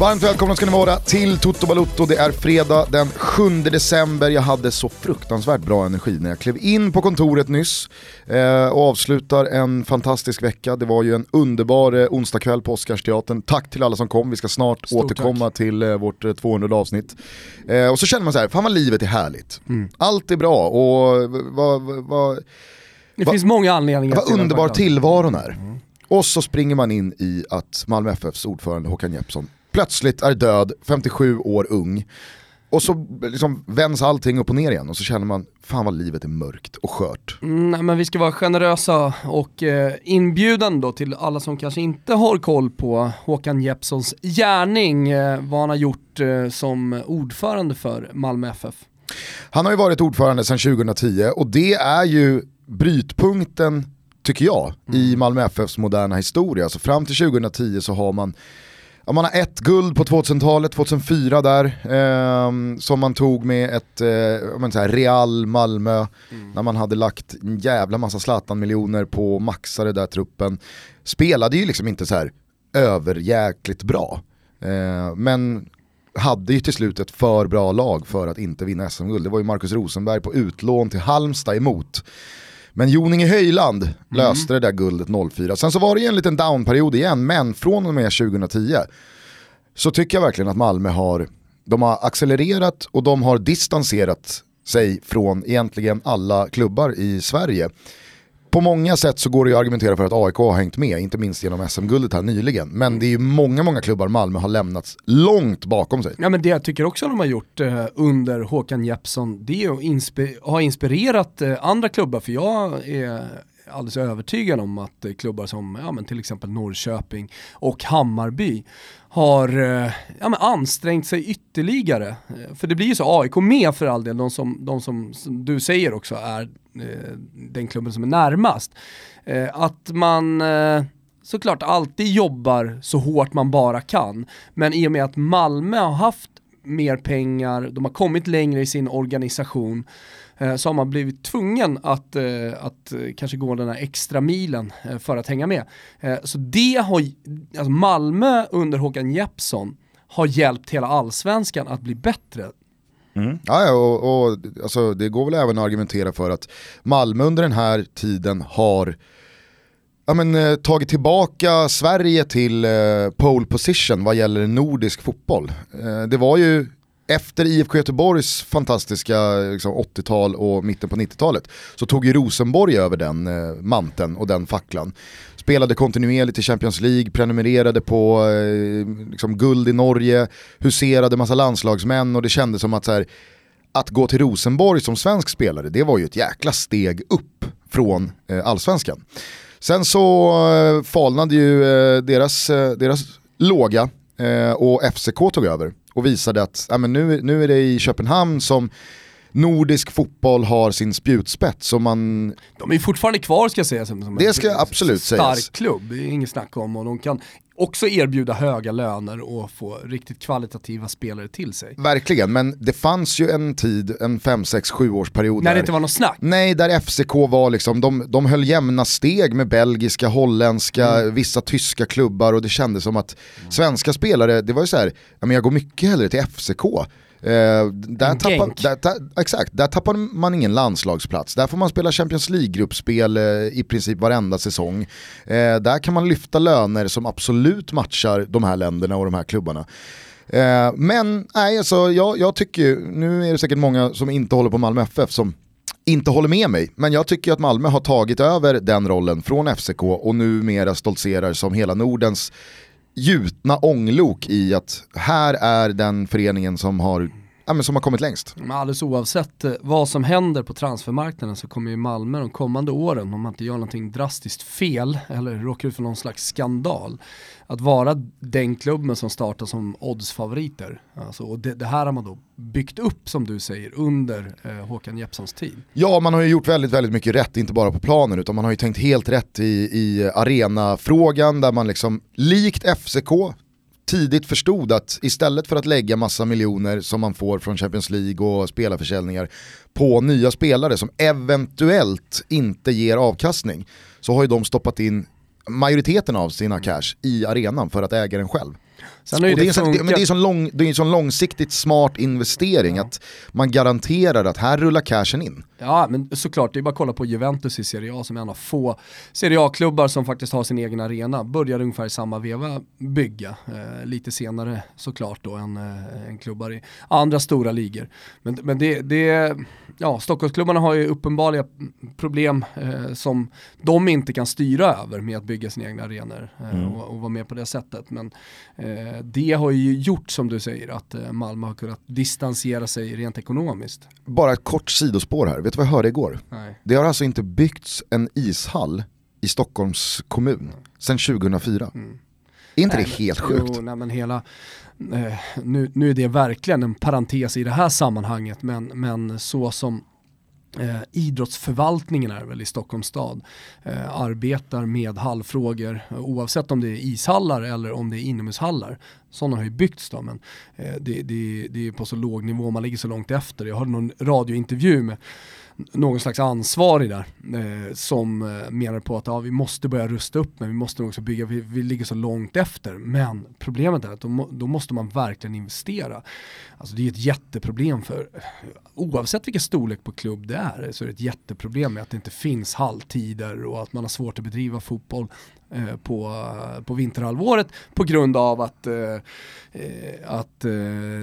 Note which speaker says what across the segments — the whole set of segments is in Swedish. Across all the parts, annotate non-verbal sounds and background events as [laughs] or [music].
Speaker 1: Varmt välkomna ska ni vara till Toto Balutto. Det är fredag den 7 december. Jag hade så fruktansvärt bra energi när jag klev in på kontoret nyss eh, och avslutar en fantastisk vecka. Det var ju en underbar eh, onsdagkväll på Oscarsteatern. Tack till alla som kom. Vi ska snart
Speaker 2: Stort
Speaker 1: återkomma
Speaker 2: tack.
Speaker 1: till eh, vårt eh, 200 avsnitt. Eh, och så känner man så här, fan vad livet är härligt. Allt är bra och vad, vad,
Speaker 2: Det
Speaker 1: Va-
Speaker 2: finns många anledningar
Speaker 1: vad underbar tillvaron är. Och så springer man in i att Malmö FFs ordförande Håkan Jeppsson plötsligt är död, 57 år ung. Och så liksom vänds allting upp och ner igen och så känner man, fan vad livet är mörkt och skört.
Speaker 2: Mm, nej, men vi ska vara generösa och eh, inbjudande då till alla som kanske inte har koll på Håkan Jeppssons gärning, eh, vad han har gjort eh, som ordförande för Malmö FF.
Speaker 1: Han har ju varit ordförande sedan 2010 och det är ju brytpunkten, tycker jag, i Malmö FFs moderna historia. Alltså fram till 2010 så har man Ja, man har ett guld på 2000-talet, 2004 där, ehm, som man tog med ett eh, så här, Real Malmö, när man hade lagt en jävla massa Zlatan-miljoner på att maxa det där truppen. Spelade ju liksom inte så här överjäkligt bra, eh, men hade ju till slut ett för bra lag för att inte vinna SM-guld. Det var ju Marcus Rosenberg på utlån till Halmstad emot. Men Joninge Höjland löste det där guldet 04. Sen så var det ju en liten downperiod igen, men från och med 2010 så tycker jag verkligen att Malmö har, de har accelererat och de har distanserat sig från egentligen alla klubbar i Sverige. På många sätt så går det ju att argumentera för att AIK har hängt med, inte minst genom SM-guldet här nyligen. Men det är ju många, många klubbar Malmö har lämnat långt bakom sig.
Speaker 2: Ja men det jag tycker också de har gjort eh, under Håkan Jeppsson, det är att inspi- ha inspirerat eh, andra klubbar, för jag är alldeles övertygad om att eh, klubbar som ja, men till exempel Norrköping och Hammarby har eh, ja, men ansträngt sig ytterligare. Eh, för det blir ju så, AIK med för all del, de som, de som, som du säger också är eh, den klubben som är närmast. Eh, att man eh, såklart alltid jobbar så hårt man bara kan. Men i och med att Malmö har haft mer pengar, de har kommit längre i sin organisation, eh, Eh, så har man blivit tvungen att, eh, att kanske gå den här extra milen eh, för att hänga med. Så det har, alltså Malmö under Håkan Jeppsson har hjälpt hela allsvenskan att bli bättre.
Speaker 1: Mm. ja, och, och alltså, det går väl även att argumentera för att Malmö under den här tiden har ja, men, eh, tagit tillbaka Sverige till eh, pole position vad gäller nordisk fotboll. Eh, det var ju efter IFK Göteborgs fantastiska liksom, 80-tal och mitten på 90-talet så tog ju Rosenborg över den eh, manteln och den facklan. Spelade kontinuerligt i Champions League, prenumererade på eh, liksom, guld i Norge, huserade massa landslagsmän och det kändes som att så här, att gå till Rosenborg som svensk spelare, det var ju ett jäkla steg upp från eh, allsvenskan. Sen så eh, falnade ju eh, deras, eh, deras låga eh, och FCK tog över och visade att ja, men nu, nu är det i Köpenhamn som nordisk fotboll har sin spjutspets. Och man,
Speaker 2: De är fortfarande kvar ska jag säga som, som
Speaker 1: Det ska absolut
Speaker 2: stark
Speaker 1: sägas.
Speaker 2: klubb, det är inget snack om och de kan också erbjuda höga löner och få riktigt kvalitativa spelare till sig.
Speaker 1: verkligen, men det fanns ju en tid, en 5, 6, 7 års period
Speaker 2: När det inte var något snack.
Speaker 1: Nej, där FCK var liksom, de, de höll jämna steg med belgiska, holländska, vissa tyska klubbar och det kändes som att svenska spelare, det var ju så här, jag går mycket hellre till FCK. Eh, där, tappar, där, där, exakt, där tappar man ingen landslagsplats. Där får man spela Champions League-gruppspel eh, i princip varenda säsong. Eh, där kan man lyfta löner som absolut matchar de här länderna och de här klubbarna. Eh, men nej, alltså, jag, jag tycker ju, nu är det säkert många som inte håller på Malmö FF som inte håller med mig, men jag tycker att Malmö har tagit över den rollen från FCK och numera stoltserar som hela Nordens gjutna ånglok i att här är den föreningen som har, ja, men som har kommit längst.
Speaker 2: Men alldeles oavsett eh, vad som händer på transfermarknaden så kommer ju Malmö de kommande åren, om man inte gör någonting drastiskt fel eller råkar ut för någon slags skandal, att vara den klubben som startar som oddsfavoriter. Alltså, och det, det här har man då byggt upp som du säger under eh, Håkan Jeppssons tid.
Speaker 1: Ja, man har ju gjort väldigt, väldigt mycket rätt, inte bara på planen, utan man har ju tänkt helt rätt i, i arenafrågan där man liksom, likt FCK, tidigt förstod att istället för att lägga massa miljoner som man får från Champions League och spelarförsäljningar på nya spelare som eventuellt inte ger avkastning, så har ju de stoppat in majoriteten av sina cash i arenan för att äga den själv.
Speaker 2: Sen
Speaker 1: Och det, är
Speaker 2: det
Speaker 1: en sån, men det är sån lång, det är en sån långsiktigt smart investering att man garanterar att här rullar cashen in.
Speaker 2: Ja men såklart, det är bara att kolla på Juventus i Serie A som är en av få Serie A-klubbar som faktiskt har sin egen arena. Började ungefär i samma veva bygga, eh, lite senare såklart då än, eh, än klubbar i andra stora ligor. Men, men det, det, ja Stockholmsklubbarna har ju uppenbara problem eh, som de inte kan styra över med att bygga sina egna arenor eh, och, och vara med på det sättet. Men eh, det har ju gjort som du säger att eh, Malmö har kunnat distansera sig rent ekonomiskt.
Speaker 1: Bara ett kort sidospår här, vet du vad jag hörde igår?
Speaker 2: Nej.
Speaker 1: Det har alltså inte byggts en ishall i Stockholms kommun sedan 2004. Är inte
Speaker 2: Nej,
Speaker 1: det
Speaker 2: men-
Speaker 1: helt sjukt?
Speaker 2: Jo, nej, men hela, eh, nu, nu är det verkligen en parentes i det här sammanhanget, men, men så som eh, idrottsförvaltningen är väl i Stockholms stad, eh, arbetar med hallfrågor eh, oavsett om det är ishallar eller om det är inomhushallar. Sådana har ju byggts då, men eh, det, det, det är på så låg nivå, man ligger så långt efter. Jag hörde någon radiointervju med någon slags ansvarig där eh, som eh, menar på att ja, vi måste börja rusta upp men vi måste också bygga, vi, vi ligger så långt efter. Men problemet är att då, då måste man verkligen investera. Alltså det är ett jätteproblem för, oavsett vilken storlek på klubb det är, så är det ett jätteproblem med att det inte finns halvtider och att man har svårt att bedriva fotboll Eh, på, på vinterhalvåret på grund av att, eh, eh, att eh,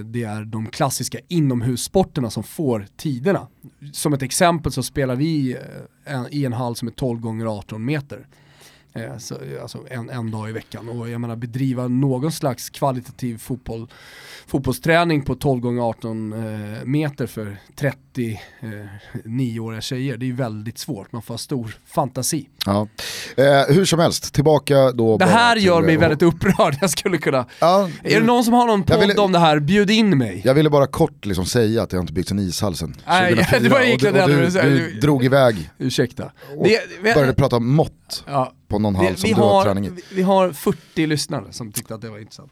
Speaker 2: det är de klassiska inomhussporterna som får tiderna. Som ett exempel så spelar vi eh, en, i en hall som är 12 gånger 18 meter. Eh, så, alltså en, en dag i veckan och jag menar bedriva någon slags kvalitativ fotboll, fotbollsträning på 12 gånger 18 eh, meter för 39-åriga tjejer, det är väldigt svårt, man får ha stor fantasi.
Speaker 1: Ja. Eh, hur som helst, tillbaka då.
Speaker 2: Det här gör mig väldigt upprörd, jag skulle kunna...
Speaker 1: Ja,
Speaker 2: Är det någon som har någon
Speaker 1: Jag
Speaker 2: podd
Speaker 1: ville-
Speaker 2: om det här, bjud in mig.
Speaker 1: Jag ville bara kort liksom säga att har inte byggts en ishall
Speaker 2: Nej,
Speaker 1: 2004 [laughs]
Speaker 2: det var egentligen
Speaker 1: och,
Speaker 2: det
Speaker 1: du,
Speaker 2: jag
Speaker 1: och du,
Speaker 2: säga.
Speaker 1: du drog iväg
Speaker 2: Ursäkta.
Speaker 1: och
Speaker 2: Det, vi,
Speaker 1: började prata om mått
Speaker 2: ja,
Speaker 1: på någon hall
Speaker 2: vi,
Speaker 1: som
Speaker 2: vi,
Speaker 1: du har
Speaker 2: har,
Speaker 1: träning i.
Speaker 2: vi, vi har 40 lyssnare som tyckte att det var intressant.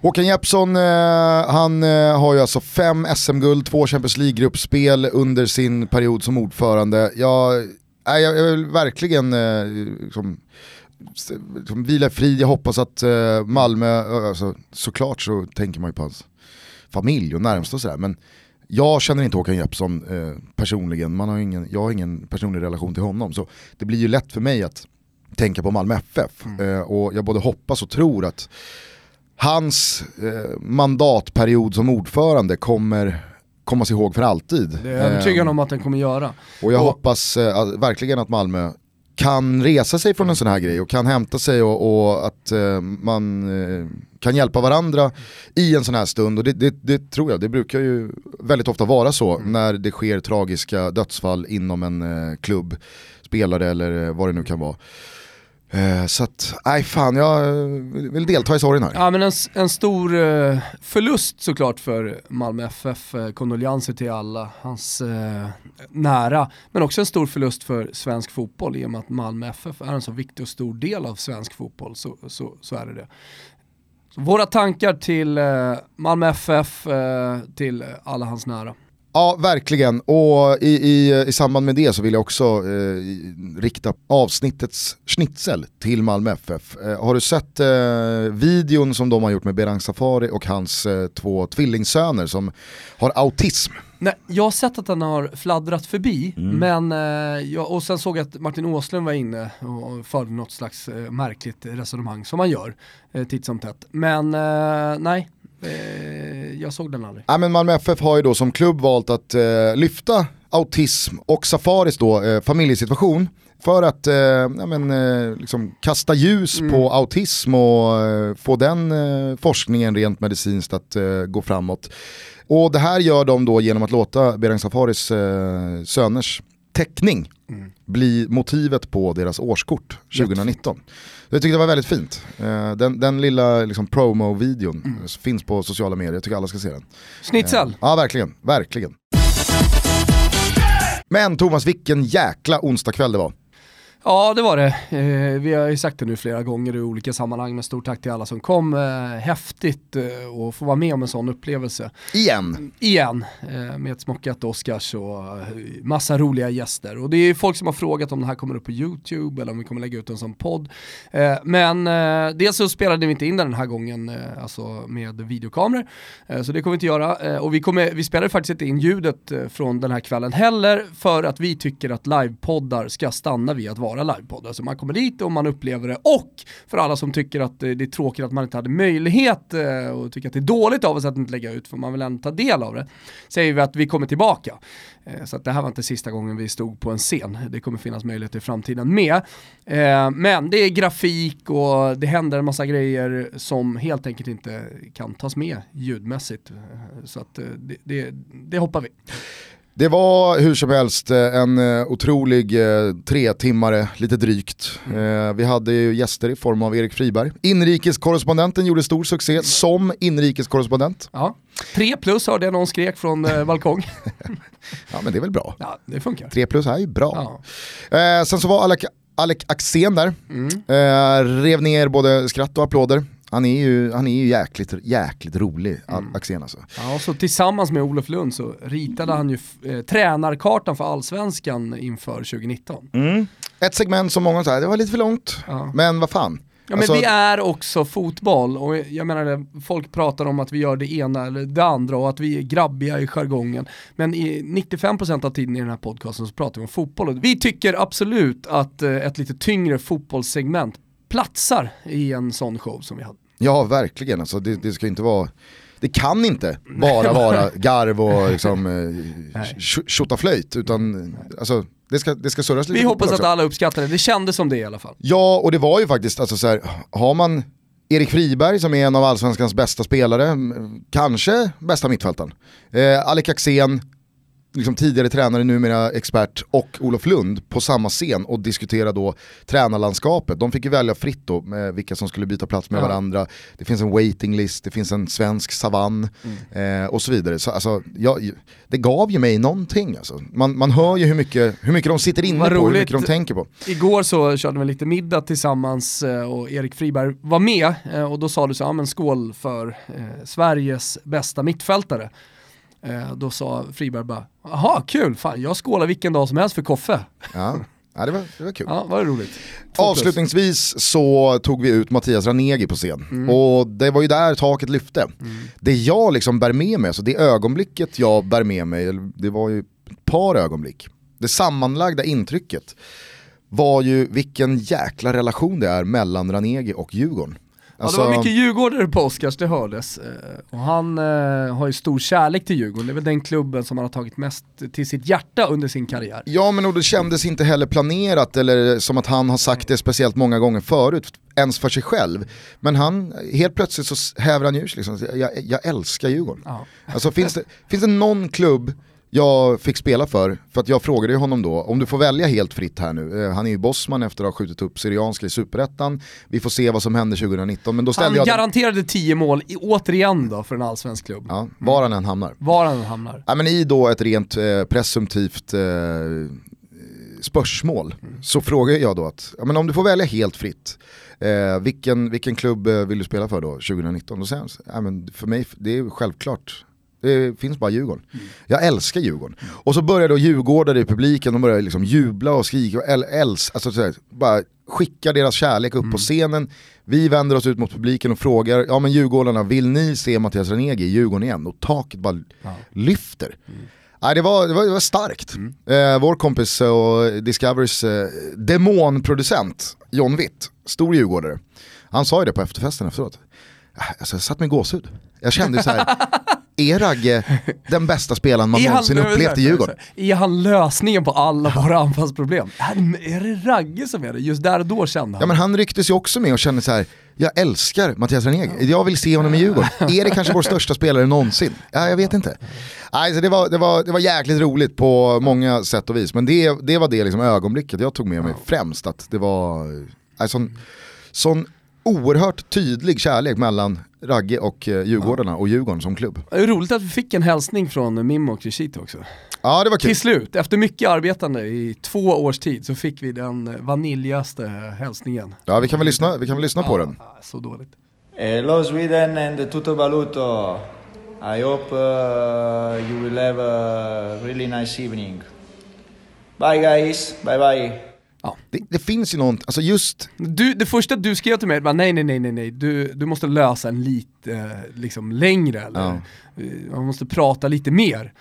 Speaker 1: Håkan Jeppsson, eh, han eh, har ju alltså fem SM-guld, två Champions League-gruppspel under sin period som ordförande. Jag, jag, jag vill verkligen eh, liksom, liksom vila fri, jag hoppas att Malmö, alltså, såklart så tänker man ju på hans familj och närmsta och sådär, men jag känner inte Håkan Jeppsson personligen, man har ingen, jag har ingen personlig relation till honom, så det blir ju lätt för mig att tänka på Malmö FF. Eh, och jag både hoppas och tror att hans eh, mandatperiod som ordförande kommer kommas ihåg för alltid.
Speaker 2: Det är jag övertygad
Speaker 1: Eh,
Speaker 2: om att den kommer göra.
Speaker 1: och jag
Speaker 2: Och-
Speaker 1: hoppas eh, att, verkligen att Malmö kan resa sig från en sån här grej och kan hämta sig och, och att eh, man eh, kan hjälpa varandra i en sån här stund. Och det, det, det tror jag, det brukar ju väldigt ofta vara så när det sker tragiska dödsfall inom en eh, klubb, spelare eller vad det nu kan vara. Eh, så att, nej fan, jag vill delta i sorgen här.
Speaker 2: Ja men en, en stor eh, förlust såklart för Malmö FF, eh, till alla hans eh, nära, men också en stor förlust för svensk fotboll i och med att Malmö FF är en så viktig och stor del av svensk fotboll, så, så, så är det det. Så våra tankar till eh, Malmö FF, eh, till alla hans nära.
Speaker 1: Ja, verkligen. Och i, i, i samband med det så vill jag också eh, rikta avsnittets schnitzel till Malmö FF. Eh, har du sett eh, videon som de har gjort med Berang Safari och hans eh, två tvillingsöner som har autism?
Speaker 2: Nej, jag har sett att den har fladdrat förbi, men eh, jag, och sen såg jag att Martin Åslund var inne och förde något slags eh, märkligt resonemang som man gör eh, titt som tätt. Men nej, jag såg den aldrig.
Speaker 1: Ja, men Malmö FF har ju då som klubb valt att eh, lyfta autism och Safaris då, eh, familjesituation för att eh, ja, men, eh, liksom kasta ljus på autism och eh, få den eh, forskningen rent medicinskt att eh, gå framåt. Och det här gör de då genom att låta Berang Safaris eh, söners teckning bli motivet på deras årskort 2019. Jag tyckte det var väldigt fint. Eh, den, den lilla liksom, promo-videon finns på sociala medier, jag tycker alla ska se den.
Speaker 2: Schnitzel,
Speaker 1: Ja, verkligen. Verkligen. Men Thomas, vilken jäkla onsdagkväll det var.
Speaker 2: Ja det var det. Eh, vi har ju sagt det nu flera gånger i olika sammanhang men stort tack till alla som kom. Eh, häftigt eh, att få vara med om en sån upplevelse.
Speaker 1: Igen.
Speaker 2: Igen, med ett smockat Oscars och massa roliga gäster. Och det är folk som har frågat om det här kommer upp på YouTube eller om vi kommer lägga ut en som podd. Men eh, dels så spelade vi inte in den den här gången, alltså med videokameror. Så det kommer vi inte göra. Och vi, kommer, vi spelade faktiskt inte in ljudet från den här kvällen heller för att vi tycker att livepoddar ska stanna vid att vara livepoddar. Så man kommer dit och man upplever det. Och för alla som tycker att det är tråkigt att man inte hade möjlighet eh, och tycker att det är dåligt av oss att inte lägga ut för man vill ändå ta del av det. Säger vi att vi kommer tillbaka. Eh, så att det här var inte sista gången vi stod på en scen. Det kommer finnas möjlighet i framtiden med. Eh, men det är grafik och det händer en massa grejer som helt enkelt inte kan tas med ljudmässigt. Så att det, det, det hoppar vi.
Speaker 1: Det var hur som helst eh, en eh, otrolig eh, tre timmare, lite drygt. Vi hade ju gäster i form av Erik Friberg. Inrikeskorrespondenten gjorde stor succé som inrikeskorrespondent.
Speaker 2: Ja. Tre plus hörde jag någon skrek från eh, balkong. [laughs]
Speaker 1: Ja men det är väl bra.
Speaker 2: Ja, det funkar.
Speaker 1: Tre plus är ju bra.
Speaker 2: Ja.
Speaker 1: Eh, sen så var Alec, Alec Axén där.
Speaker 2: Mm.
Speaker 1: Eh, rev ner både skratt och applåder. Han är ju, han är ju jäkligt, jäkligt rolig,
Speaker 2: Mm.
Speaker 1: Axén alltså.
Speaker 2: Ja, och så tillsammans med Olof Lund så ritade han ju eh, tränarkartan för allsvenskan inför 2019.
Speaker 1: Ett segment som många säger, det var lite för långt.
Speaker 2: Ja.
Speaker 1: Men vad fan.
Speaker 2: Ja men
Speaker 1: Alltså-
Speaker 2: vi är också fotboll och jag menar det, folk pratar om att vi gör det ena eller det andra och att vi är grabbiga i jargongen. Men i 95% av tiden i den här podcasten så pratar vi om fotboll. Och vi tycker absolut att eh, ett lite tyngre fotbollssegment platsar i en sån show som vi hade.
Speaker 1: Ja verkligen, alltså, det, det ska inte vara det kan inte bara vara [laughs] garv och liksom, eh, tjotaflöjt utan alltså, det, ska, det ska surras lite
Speaker 2: Vi hoppas att alla uppskattar det, det kändes som det i alla fall.
Speaker 1: Ja, och det var ju faktiskt, alltså så här, har man Erik Friberg som är en av allsvenskans bästa spelare, kanske bästa mittfältaren. Eh, Alec Axén, liksom tidigare tränare, numera expert, och Olof Lund på samma scen och diskutera då tränarlandskapet. De fick ju välja fritt då med vilka som skulle byta plats med
Speaker 2: Ja.
Speaker 1: varandra. Det finns en waiting list, det finns en svensk savann
Speaker 2: Mm.
Speaker 1: eh, och så vidare. Så, alltså, jag, det gav ju mig någonting. Alltså. Man, man hör ju hur mycket, hur mycket de sitter inne
Speaker 2: Vad
Speaker 1: på, hur
Speaker 2: roligt.
Speaker 1: mycket de tänker på.
Speaker 2: Igår så körde vi lite middag tillsammans eh, och Erik Friberg var med eh, och då sa du så, ja men skål för eh, Sveriges bästa mittfältare. Eh, då sa Friberg bara, jaha kul, fan jag skålar vilken dag som helst för Koffe.
Speaker 1: Ja. Ja, det, var, det var kul.
Speaker 2: Ja, var det roligt.
Speaker 1: Avslutningsvis så tog vi ut Mattias Ranegi på scen
Speaker 2: Mm.
Speaker 1: och det var ju där taket lyfte. Det jag liksom bär med mig, alltså det ögonblicket jag bär med mig, det var ju ett par ögonblick, det sammanlagda intrycket var ju vilken jäkla relation det är mellan Ranegi och Djurgården. Alltså,
Speaker 2: Ja, det var mycket djurgårdare på Oscars, det hördes. Eh, Och han eh, har ju stor kärlek till Djurgården, det är väl den klubben som han har tagit mest till sitt hjärta under sin karriär.
Speaker 1: Ja men och det kändes inte heller planerat eller som att han har sagt det speciellt många gånger förut, ens för sig själv. Men han, helt plötsligt så häver han ur liksom, jag, jag älskar Djurgården.
Speaker 2: Ja.
Speaker 1: Alltså finns det, finns det någon klubb jag fick spela för, för att jag frågade honom då, om du får välja helt fritt här nu, eh, han är ju bossman efter att ha skjutit upp Syrianska i superettan, vi får se vad som händer 2019, men då
Speaker 2: Han
Speaker 1: ställde jag den,
Speaker 2: garanterade 10 mål, i, återigen då, för en allsvensk klubb.
Speaker 1: ja, var han än hamnar.
Speaker 2: Var han än hamnar.
Speaker 1: Ja, men I då ett rent eh, presumtivt eh, spörsmål så frågar jag då att, ja, men om du får välja helt fritt, eh, vilken, vilken klubb eh, vill du spela för då 2019? Då säger han, ja, men för mig det är självklart, det finns bara Djurgården. Jag älskar Djurgården. Och så börjar då djurgårdare i publiken, de börjar liksom jubla och skrika och äl, äls, alltså, så här, bara skickar deras kärlek upp på scenen. Vi vänder oss ut mot publiken och frågar, ja men Djurgårdarna, vill ni se Mattias Ranegi i Djurgården igen? Och taket bara lyfter. Nej, det, var, det, var, det var starkt. Eh, vår kompis eh, och Discoverys eh, demonproducent John Witt, stor djurgårdare, han sa ju det på efterfesten efteråt. Ah, Alltså, jag satt med gåshud. Jag kände så här, [laughs] är Ragge den bästa spelaren man någonsin upplevt i Djurgården?
Speaker 2: Är han lösningen på alla våra anfallsproblem? Är, är det Ragge som är det? Just där och då kände han.
Speaker 1: Ja men han rycktes ju också med och kände så här. jag älskar Mattias Ranegi, jag vill se honom i Djurgården. [laughs] Är det kanske vår största spelare någonsin? Ja, jag vet inte. Alltså, det, var, det, var, det var jäkligt roligt på många sätt och vis, men det, det var det liksom ögonblicket jag tog med mig främst. Att det var alltså, sån, sån oerhört tydlig kärlek mellan Ragge och eh, Djurgårdarna och Djurgården som klubb.
Speaker 2: Det är roligt att vi fick en hälsning från Mimmo och Crescito också.
Speaker 1: Ja det var kul.
Speaker 2: Till slut, efter mycket arbetande i två års tid så fick vi den vaniljaste hälsningen.
Speaker 1: Ja vi kan väl lyssna, vi kan väl lyssna på den.
Speaker 2: Så dåligt.
Speaker 3: Hello Sweden and tutto valuto. I hope uh, you will have a really nice evening. Bye guys, bye bye.
Speaker 2: Ja.
Speaker 1: Det, det finns ju något, alltså just...
Speaker 2: Du, det första du skrev till mig var nej nej nej nej nej, du, du måste lösa en lite eh, liksom längre eller
Speaker 1: Ja.
Speaker 2: eh, man måste prata lite mer.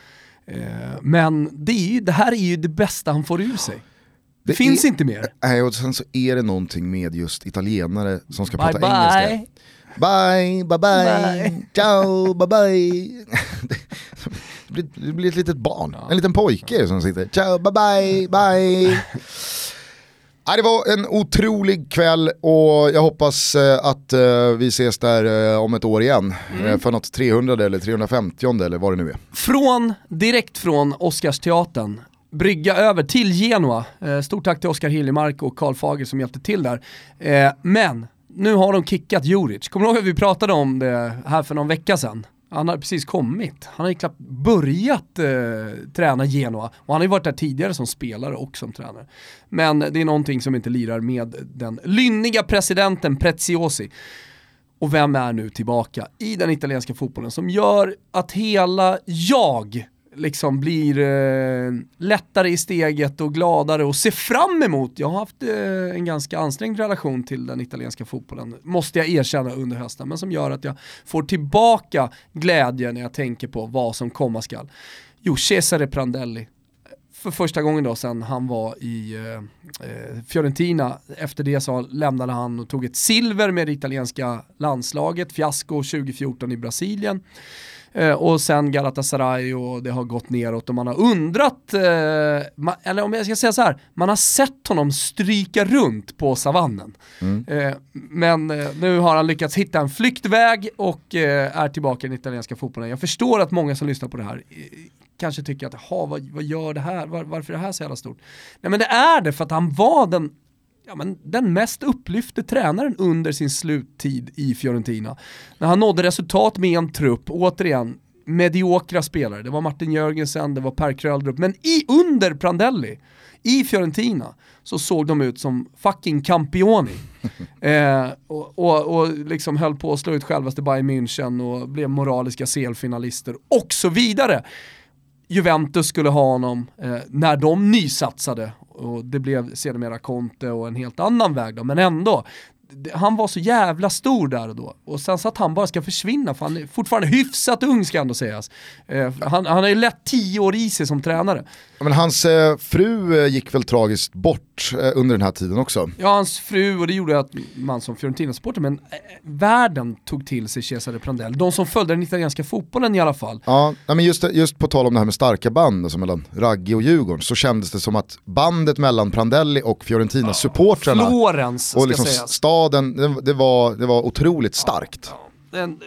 Speaker 2: Eh, men det, är ju, det här är ju det bästa han får ur sig. Det,
Speaker 1: Det
Speaker 2: finns
Speaker 1: är-
Speaker 2: inte mer.
Speaker 1: Nej och sen så är det någonting med just italienare som ska
Speaker 2: Bye
Speaker 1: prata
Speaker 2: bye.
Speaker 1: engelska. Bye, bye bye,
Speaker 2: Bye.
Speaker 1: ciao, bye bye. [laughs] Det blir, det blir ett litet barn, en liten pojke som sitter, ciao, bye bye, [laughs] bye. Det var en otrolig kväll och jag hoppas eh, att eh, vi ses där eh, om ett år igen. eh, För något 300 eller 350 eller vad det nu är.
Speaker 2: Från, direkt från Oscarsteatern, brygga över till Genua. Stort tack till Oskar Hiljemark och Karl Fager som hjälpte till där. Men nu har de kickat Juric. Kommer du ihåg att vi pratade om det här för någon vecka sedan? Han har precis kommit. Han har ju knappt börjat eh, träna Genoa och han har ju varit där tidigare som spelare och som tränare. Men det är någonting som inte lirar med den lynniga presidenten Preziosi. Och vem är nu tillbaka i den italienska fotbollen som gör att hela jag liksom blir eh, lättare i steget och gladare och ser fram emot. Jag har haft eh, en ganska ansträngd relation till den italienska fotbollen, måste jag erkänna under hösten, men som gör att jag får tillbaka glädjen när jag tänker på vad som komma skall. Jo, Cesare Prandelli, för första gången då sen han var i eh, eh Fiorentina. Efter det så lämnade han och tog ett silver med det italienska landslaget, fiasko 2014 i Brasilien. Eh, och sen Galatasaray och det har gått neråt och man har undrat, eh, ma- eller om jag ska säga så här, man har sett honom stryka runt på savannen. Eh, men eh, nu har han lyckats hitta en flyktväg och eh, är tillbaka i den italienska fotbollen. Jag förstår att många som lyssnar på det här eh, kanske tycker att, jaha, vad, vad gör det här? Var, varför är det här så jävla stort? Nej men det är det för att han var den ja, men den mest upplyfte tränaren under sin sluttid i Fiorentina. När han nådde resultat med en trupp, återigen, mediokra spelare. Det var Martin Jörgensen, det var Per Kröldrup, men i, under Prandelli, i Fiorentina, så såg de ut som fucking Campioni. [laughs] eh, och, och, och liksom höll på att slå ut självaste Bayern München och blev moraliska CL-finalister och så vidare. Juventus skulle ha honom eh, när de nysatsade och det blev sedermera Conte och en helt annan väg då, men ändå. Han var så jävla stor där och då. Och sen så att han bara ska försvinna, för han är fortfarande hyfsat ung ska ändå sägas. Eh, han, han har ju lätt tio år i sig som tränare.
Speaker 1: Ja, Men hans eh, fru eh, gick väl tragiskt bort eh, under den här tiden också.
Speaker 2: Ja, hans fru och det gjorde att man som Fiorentina-supporter, men eh, världen tog till sig Cesare Prandelli. De som följde den italienska fotbollen i alla fall.
Speaker 1: Ja, men just, just på tal om det här med starka band alltså mellan Raggi och Djurgården så kändes det som att bandet mellan Prandelli och Fiorentina-supportrarna
Speaker 2: Florens ska
Speaker 1: och liksom
Speaker 2: sägas.
Speaker 1: staden, det, det, var, det var otroligt starkt.
Speaker 2: den eh,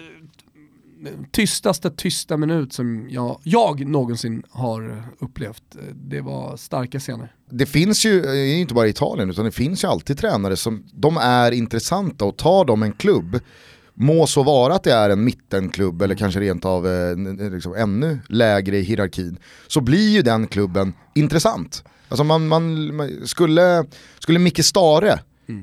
Speaker 2: tystaste tysta minut som jag, jag någonsin har upplevt. Det var starka scener.
Speaker 1: Det finns ju, det är inte bara i Italien, utan det finns ju alltid tränare som, de är intressanta och tar de en klubb, må så vara att det är en mittenklubb eller kanske rent av eh, liksom ännu lägre i hierarkin, så blir ju den klubben intressant. Alltså man, man, man skulle, skulle Micke Stare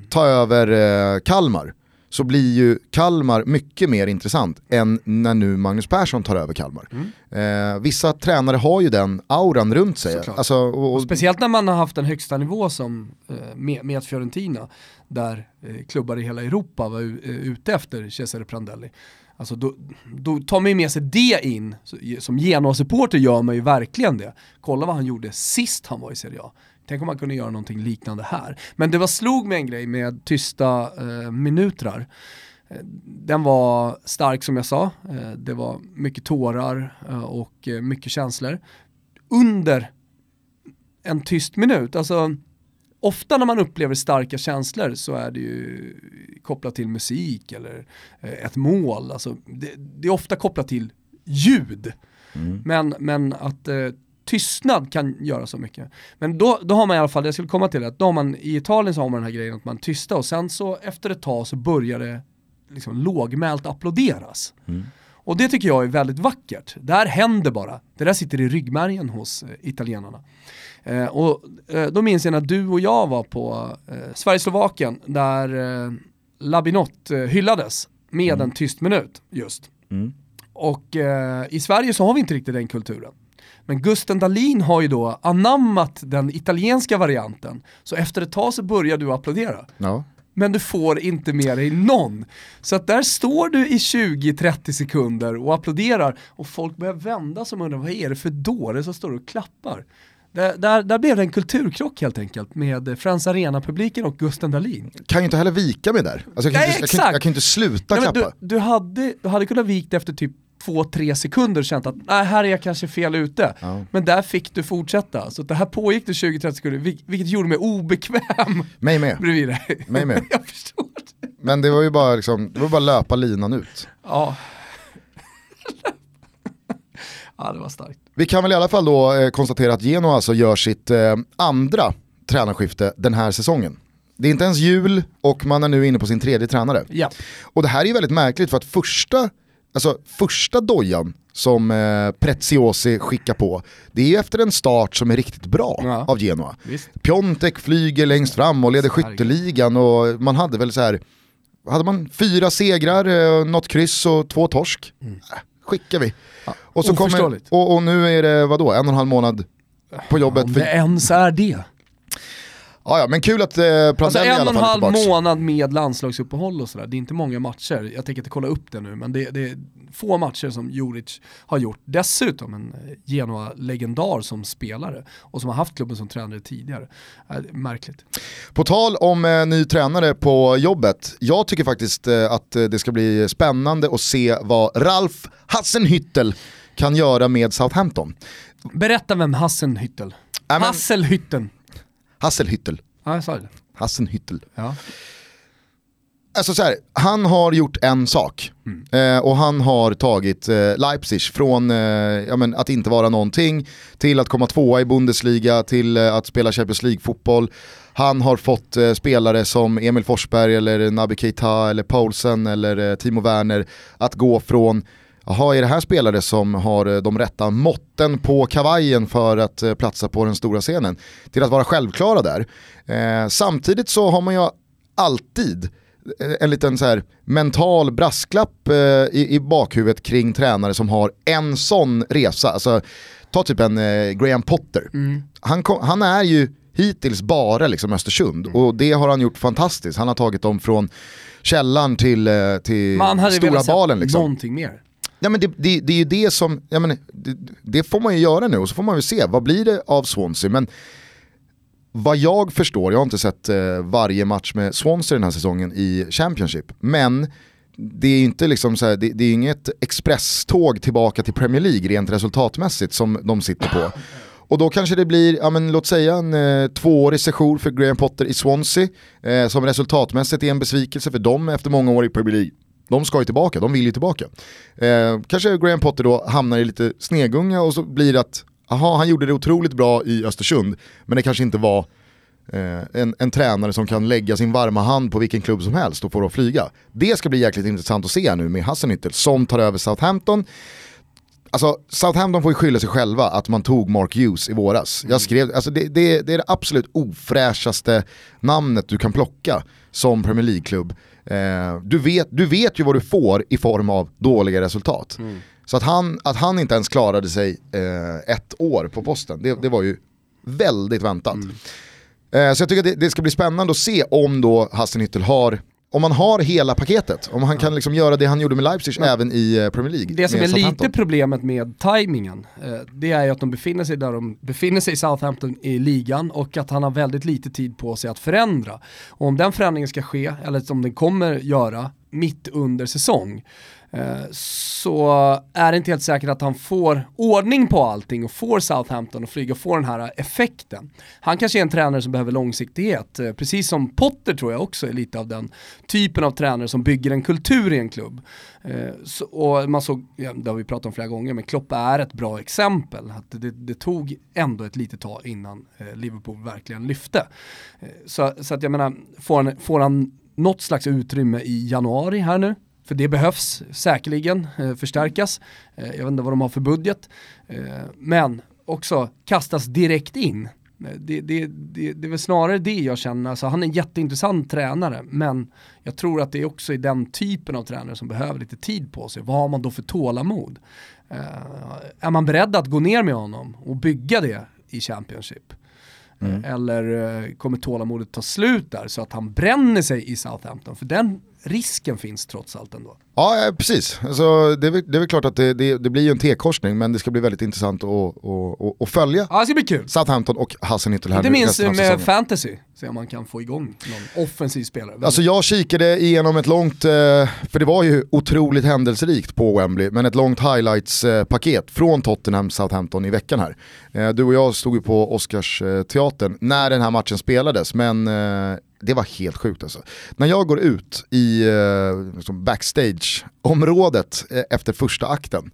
Speaker 1: ta över eh, Kalmar, så blir ju Kalmar mycket mer intressant än när nu Magnus Persson tar över Kalmar. Eh, vissa tränare har ju den auran runt sig. Alltså, och, och,
Speaker 2: Speciellt när man har haft en högsta nivå som eh, med, med Fiorentina, där eh, klubbar i hela Europa var eh, ute efter Cesare Prandelli. Alltså då, då tar man ju med sig det in, som Genoa-supporter gör man ju verkligen det. Kolla vad han gjorde sist han var i Serie A. Tänk om man kunde göra någonting liknande här. Men det var slog med en grej med tysta eh, minutrar. Eh, Den var stark som jag sa, Eh, det var mycket tårar eh, och mycket känslor. Under en tyst minut, alltså ofta när man upplever starka känslor så är det ju kopplat till musik eller ett mål, alltså det, det är ofta kopplat till ljud. Men, men att tystnad kan göra så mycket. Men då, då har man i alla fall, det jag skulle komma till, att då har man, i Italien så har man den här grejen att man tystar och sen så efter ett tag så börjar det liksom lågmält applåderas. Och det tycker jag är väldigt vackert. Det här händer bara. Det där sitter i ryggmärgen hos eh, italienarna. Eh, och eh, då minns jag när du och jag var på eh, Sverige-Slovakien där eh, Labinot eh, hyllades med en tyst minut just. Och eh, i Sverige så har vi inte riktigt den kulturen. Men Gusten Dahlin har ju då anammat den italienska varianten. Så efter ett tag så börjar du applådera.
Speaker 1: Ja.
Speaker 2: Men du får inte med dig någon. Så att där står du i 20-30 sekunder och applåderar och folk börjar vända sig och undrar vad är det för dåre som står och klappar. Där, där, där blev det en kulturkrock helt enkelt med Friends Arena-publiken och Gusten Dahlin.
Speaker 1: Kan ju inte heller vika mig där. Alltså jag, kan
Speaker 2: Nej,
Speaker 1: inte, jag, kan, jag kan inte sluta
Speaker 2: Nej,
Speaker 1: klappa.
Speaker 2: du, du, hade, du hade kunnat vika efter typ två, tre sekunder känt att nej, här är jag kanske fel ute.
Speaker 1: Ja.
Speaker 2: Men där fick du fortsätta. Så det här pågick det 20-30 sekunder, vil- vilket gjorde mig obekväm [laughs]
Speaker 1: Mig med.
Speaker 2: bredvid dig.
Speaker 1: Mig med. [laughs]
Speaker 2: jag förstår det.
Speaker 1: Men det var ju bara, liksom, det var bara löpa linan ut.
Speaker 2: Ja. [laughs] ja, det var starkt.
Speaker 1: Vi kan väl i alla fall då eh, konstatera att Genoa alltså gör sitt eh, andra tränarskifte den här säsongen. Det är inte ens jul och man är nu inne på sin tredje tränare.
Speaker 2: Ja.
Speaker 1: Och det här är ju väldigt märkligt för att första, alltså första dojan som eh, Preziosi skickar på, det är ju efter en start som är riktigt bra
Speaker 2: Ja.
Speaker 1: av Genoa.
Speaker 2: Visst.
Speaker 1: Piontek flyger längst fram och leder skytteligan och man hade väl så här, hade man fyra segrar, eh, något kryss och två torsk? Äh, skickar vi. och, så kommer, och, och nu är det vadå, en och en halv månad på jobbet.
Speaker 2: Om det ens är det.
Speaker 1: Ja, ja, men kul att eh, Prandelli
Speaker 2: Alltså
Speaker 1: i
Speaker 2: en
Speaker 1: alla
Speaker 2: och en
Speaker 1: fall är
Speaker 2: halv
Speaker 1: tillbaks.
Speaker 2: månad med landslagsuppehåll och sådär. Det är inte många matcher. Jag tänker inte kolla upp det nu, men det, det är få matcher som Juric har gjort. Dessutom en eh, Genoa-legendar som spelare och som har haft klubben som tränare tidigare. Äh, märkligt.
Speaker 1: På tal om eh, ny tränare på jobbet, jag tycker faktiskt eh, att eh, det ska bli spännande att se vad Ralf Hassenhüttel kan göra med Southampton.
Speaker 2: Berätta vem Hassenhüttel.
Speaker 1: Ja, men-
Speaker 2: Hasselhütten.
Speaker 1: Hasselhüttel.
Speaker 2: Ja, jag sa det.
Speaker 1: Hassenhüttel.
Speaker 2: Ja.
Speaker 1: Alltså så här, han har gjort en sak eh, och han har tagit eh, Leipzig från eh, ja, men, att inte vara någonting till att komma tvåa i Bundesliga till att spela Champions League-fotboll. Han har fått spelare som Emil Forsberg eller Naby Keita eller Paulsen eller Timo Werner att gå från Jaha, är det här spelare som har eh, de rätta måtten på kavajen för att eh, platsa på den stora scenen? Till att vara självklara där. Eh, samtidigt så har man ju alltid eh, en liten så här mental brasklapp eh, i, i bakhuvudet kring tränare som har en sån resa. Alltså, ta typ en eh, Graham Potter. Han, kom, han är ju hittills bara liksom Östersund och det har han gjort fantastiskt. Han har tagit dem från källan till, till
Speaker 2: Man hade
Speaker 1: stora
Speaker 2: velat se
Speaker 1: balen. Liksom.
Speaker 2: någonting mer.
Speaker 1: Ja, men det, det, det är ju det som, ja, men det, det får man ju göra nu och så får man ju se, vad blir det av Swansea? Men vad jag förstår, jag har inte sett eh, varje match med Swansea den här säsongen i Championship, men det är ju inte liksom så här, det, det är inget expresståg tillbaka till Premier League rent resultatmässigt som de sitter på. Och då kanske det blir, ja, men låt säga en eh, tvåårig session för Graham Potter i Swansea, eh, som resultatmässigt är en besvikelse för dem efter många år i Premier League. De ska ju tillbaka, de vill ju tillbaka. Eh, kanske Graham Potter då hamnar i lite snegunga och så blir det att, aha, han gjorde det otroligt bra i Östersund, men det kanske inte var eh, en, en tränare som kan lägga sin varma hand på vilken klubb som helst och få det att flyga. Det ska bli jäkligt intressant att se nu med Hassenhüttel som tar över Southampton. Alltså Southampton får ju skylla sig själva att man tog Mark Hughes i våras. Jag skrev, alltså det, det, det är det absolut ofräschaste namnet du kan plocka som Premier League-klubb. Eh, du, vet, du vet ju vad du får i form av dåliga resultat. Så att han, att han inte ens klarade sig eh, ett år på posten, det, det var ju väldigt väntat. Eh, så jag tycker att det, det ska bli spännande att se om då Hassenhüttel har om man har hela paketet, om han kan liksom göra det han gjorde med Leipzig även i eh, Premier League.
Speaker 2: Det som är lite problemet med tajmingen, eh, det är ju att de befinner sig där de befinner sig i Southampton i ligan och att han har väldigt lite tid på sig att förändra. Och om den förändringen ska ske, eller som den kommer göra, mitt under säsong, Eh, så är det inte helt säkert att han får ordning på allting och får Southampton att flyga och får den här effekten. Han kanske är en tränare som behöver långsiktighet, eh, precis som Potter tror jag också är lite av den typen av tränare som bygger en kultur i en klubb. Eh, så, och man såg, ja, det har vi pratat om flera gånger, men Klopp är ett bra exempel. Att det, det tog ändå ett litet tag innan Liverpool verkligen lyfte. Så, så att jag menar, får han, får han något slags utrymme i januari här nu. För det behövs säkerligen eh, förstärkas. Eh, jag vet inte vad de har för budget. Eh, men också kastas direkt in. Det, det, det, det är väl snarare det jag känner, alltså, han är en jätteintressant tränare men jag tror att det är också i den typen av tränare som behöver lite tid på sig. Vad har man då för tålamod? Uh, är man beredd att gå ner med honom och bygga det i Championship? Mm. Eller uh, kommer tålamodet ta slut där så att han bränner sig i Southampton? För den risken finns trots allt ändå.
Speaker 1: Ja, precis. Alltså, det, är det är väl klart att det, det, det blir ju en T-korsning, men det ska bli väldigt intressant att, att, att, att följa
Speaker 2: ja, det ska bli kul.
Speaker 1: Southampton och Hasenhüttel här
Speaker 2: Inte minst med fantasy, så man kan få igång någon offensiv spelare.
Speaker 1: Alltså jag kikade igenom ett långt, eh, för det var ju otroligt händelserikt på Wembley, men ett långt highlights-paket från Tottenham Southampton i veckan här. Eh, du och jag stod ju på Oscarsteatern när den här matchen spelades, men eh, det var helt sjukt alltså. När jag går ut i eh, backstage-området eh, efter första akten,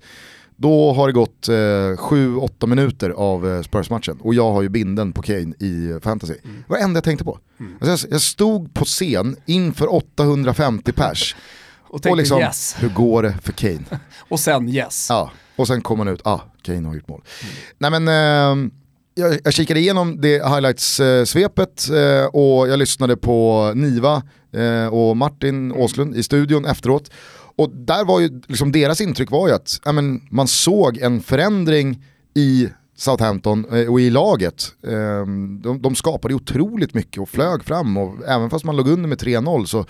Speaker 1: då har det gått 7-8 eh, minuter av eh, Spurs-matchen och jag har ju binden på Kane i fantasy. Mm. Det var det enda jag tänkte på. Mm. Alltså jag, jag, stod på scen inför 850 pers [laughs]
Speaker 2: och tänkte och liksom, yes.
Speaker 1: hur går det för Kane? [laughs]
Speaker 2: och sen yes.
Speaker 1: Ja, och sen kom han ut, ah, Kane har gjort mål. Mm. Nej men, eh, jag, jag kikade igenom det highlights-svepet eh, och jag lyssnade på Niva eh, och Martin Åslund i studion efteråt. Och där var ju, liksom deras intryck var ju att men, man såg en förändring i Southampton eh, och i laget. Ehm, de, de skapade otroligt mycket och flög fram och även fast man låg under med 3-0 så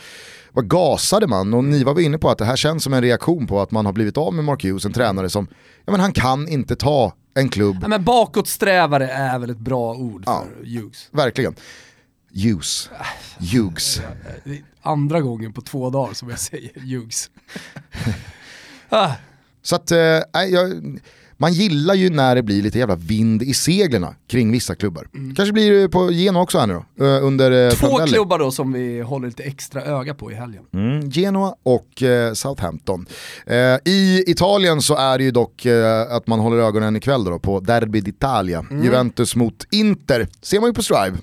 Speaker 1: var gasade man och Niva var inne på att det här känns som en reaktion på att man har blivit av med Mark Hughes, en tränare som, ja men han kan inte ta en klubb.
Speaker 2: Ja, men bakåtsträvare är väl ett bra ord ja, för Hughes.
Speaker 1: Verkligen. Hughes. Hughes.
Speaker 2: Andra gången på två dagar som jag säger Hughes.
Speaker 1: ah. [laughs] Så att, äh, jag man gillar ju när det blir lite jävla vind i seglerna kring vissa klubbar. Mm. Kanske blir det på Genoa också här nu då, eh, under
Speaker 2: eh, Två Prandelli. klubbar då som vi håller lite extra öga på i helgen.
Speaker 1: Mm, Genoa och eh, Southampton. Eh, I Italien så är det ju dock eh, att man håller ögonen ikväll då på Derby d'Italia. Mm. Juventus mot Inter, ser man ju på Strive.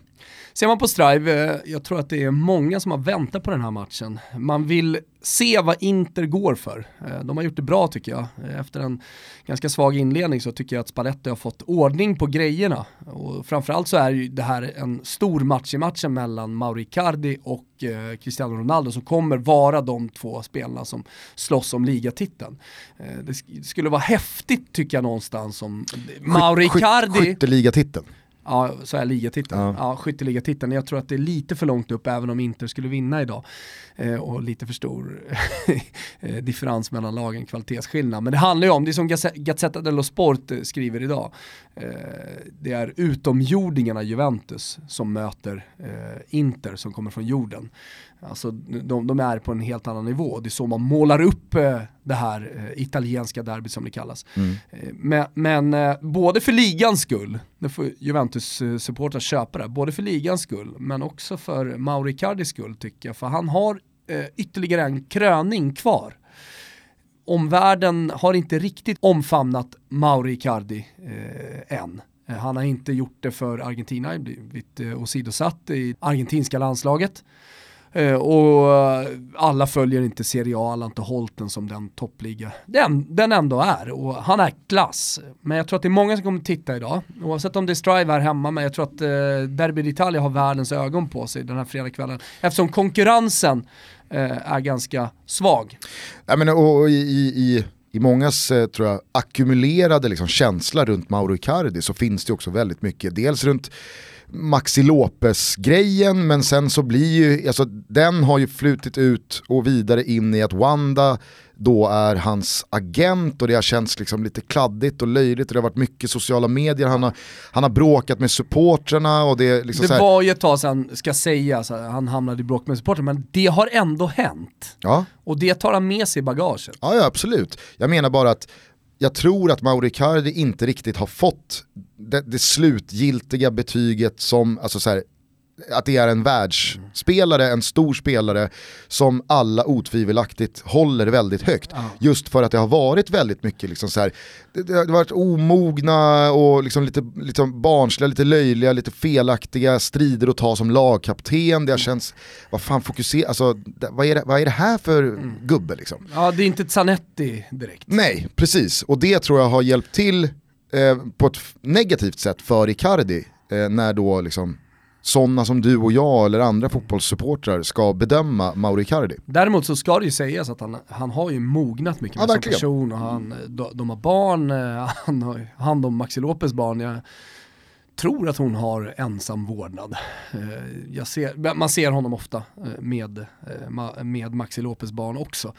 Speaker 2: Ser man på Strive, eh, jag tror att det är många som har väntat på den här matchen. Man vill se vad Inter går för. Eh, de har gjort det bra tycker jag. Eh, efter en ganska svag inledning så tycker jag att Spalletti har fått ordning på grejerna. Och framförallt så är det här en stor match i matchen mellan Mauri Cardi och Cristiano Ronaldo som kommer vara de två spelarna som slåss om ligatiteln. Det skulle vara häftigt tycker jag någonstans om Mauri Cardi...
Speaker 1: Skytteligatiteln.
Speaker 2: Ja, så är ligatiteln. Ja. Ja, skytteligatiteln. Jag tror att det är lite för långt upp även om Inter skulle vinna idag. Eh, och lite för stor [laughs] eh, differens mellan lagen, kvalitetsskillnad. Men det handlar ju om, det är som Gazzetta dello Sport eh, skriver idag, eh, det är utomjordingarna Juventus som möter eh, Inter som kommer från jorden. Alltså de, de, är på en helt annan nivå. Det är så man målar upp eh, det här eh, italienska derbyt som det kallas. Mm. Eh, men, eh, både för ligans skull, nu får Juventus-supportrar köpa det, både för ligans skull men också för Mauri Cardis skull tycker jag. För han har ytterligare en kröning kvar. Omvärlden har inte riktigt omfamnat Mauri Cardi än. Han har inte gjort det för Argentina, blivit eh, åsidosatt i argentinska landslaget. Eh, och eh, alla följer inte Serie A, alla har inte hållit den som den toppliga den, den ändå är. Och han är klass. Men jag tror att det är många som kommer titta idag, oavsett om det är Strive här hemma, men jag tror att eh, Derby d'Italia har världens ögon på sig den här fredagskvällen. Eftersom konkurrensen eh, är ganska svag.
Speaker 1: Ja, men, och i, i, i mångas eh, tror jag, ackumulerade liksom, känsla runt Mauro Icardi så finns det också väldigt mycket, dels runt Maxi Lopez-grejen men sen så blir ju, alltså den har ju flutit ut och vidare in i att Wanda då är hans agent och det har känts liksom lite kladdigt och löjligt och det har varit mycket sociala medier, han har, han har bråkat med supportrarna och det liksom
Speaker 2: Det var ju ett tag sedan, ska sägas, han hamnade i bråk med supportrarna, men det har ändå hänt.
Speaker 1: Ja.
Speaker 2: Och det tar han med sig i bagaget.
Speaker 1: Ja, ja absolut. Jag menar bara att jag tror att Mauri Cardi inte riktigt har fått det, det slutgiltiga betyget som, alltså så här, att det är en världsspelare, en stor spelare som alla otvivelaktigt håller väldigt högt. Just för att det har varit väldigt mycket liksom så här, det, det har varit omogna och liksom lite liksom barnsliga, lite löjliga, lite felaktiga strider att ta som lagkapten. Det har känts, vad fan fokusera, alltså vad är det, vad är det här för gubbe liksom?
Speaker 2: Ja, det är inte ett Zanetti direkt.
Speaker 1: Nej, precis. Och det tror jag har hjälpt till eh, på ett negativt sätt för Icardi eh, när då liksom sådana som du och jag eller andra fotbollssupportrar ska bedöma Mauro Icardi.
Speaker 2: Däremot så ska det ju sägas att han, han har ju mognat mycket
Speaker 1: Ja,
Speaker 2: med som
Speaker 1: verkligen.
Speaker 2: person och han, de, de har barn, eh, [laughs] han har hand om Maxi Lopez barn. Jag tror att hon har ensam vårdnad. Eh, Jag ser, man ser honom ofta eh, med, med Maxi Lopez barn också.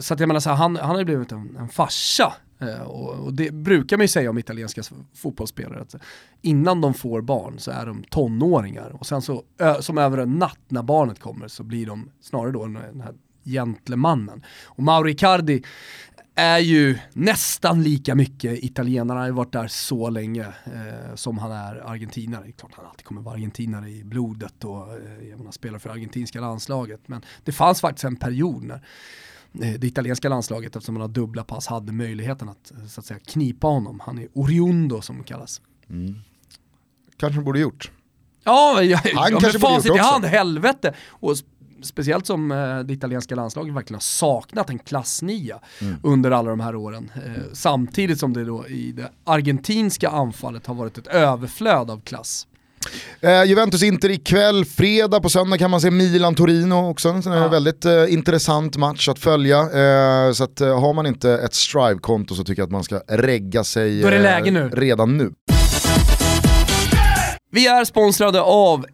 Speaker 2: Så att jag menar så här, han, han har blivit en, en farsa. Eh, och, och det brukar man ju säga om italienska fotbollsspelare. Att innan de får barn så är de tonåringar. Och sen så, som över en natt när barnet kommer så blir de snarare då den här gentlemannen. Och Mauro Icardi är ju nästan lika mycket italienare, han har ju varit där så länge eh, som han är argentinare. Det är klart han alltid kommer vara argentinare i blodet och eh, spelar för argentinska landslaget. Men det fanns faktiskt en period när det italienska landslaget, eftersom man har dubbla pass, hade möjligheten att, eh, så att säga, knipa honom. Han är oriundo som kallas.
Speaker 1: Kanske de borde gjort.
Speaker 2: Ja, jag,
Speaker 1: Han
Speaker 2: ja,
Speaker 1: kanske borde
Speaker 2: facit i hand, helvete. Och sp- speciellt som eh, det italienska landslaget verkligen har saknat en klassnia
Speaker 1: Mm.
Speaker 2: under alla de här åren. Eh, samtidigt som det då i det argentinska anfallet har varit ett överflöd av klass.
Speaker 1: Eh, Juventus-Inter ikväll, fredag på söndag kan man se Milan-Torino också. En
Speaker 2: Ja.
Speaker 1: väldigt eh, intressant match att följa. Eh, så att, eh, har man inte ett Strive-konto så tycker jag att man ska regga sig eh,
Speaker 2: läge nu.
Speaker 1: redan nu.
Speaker 2: Vi är sponsrade av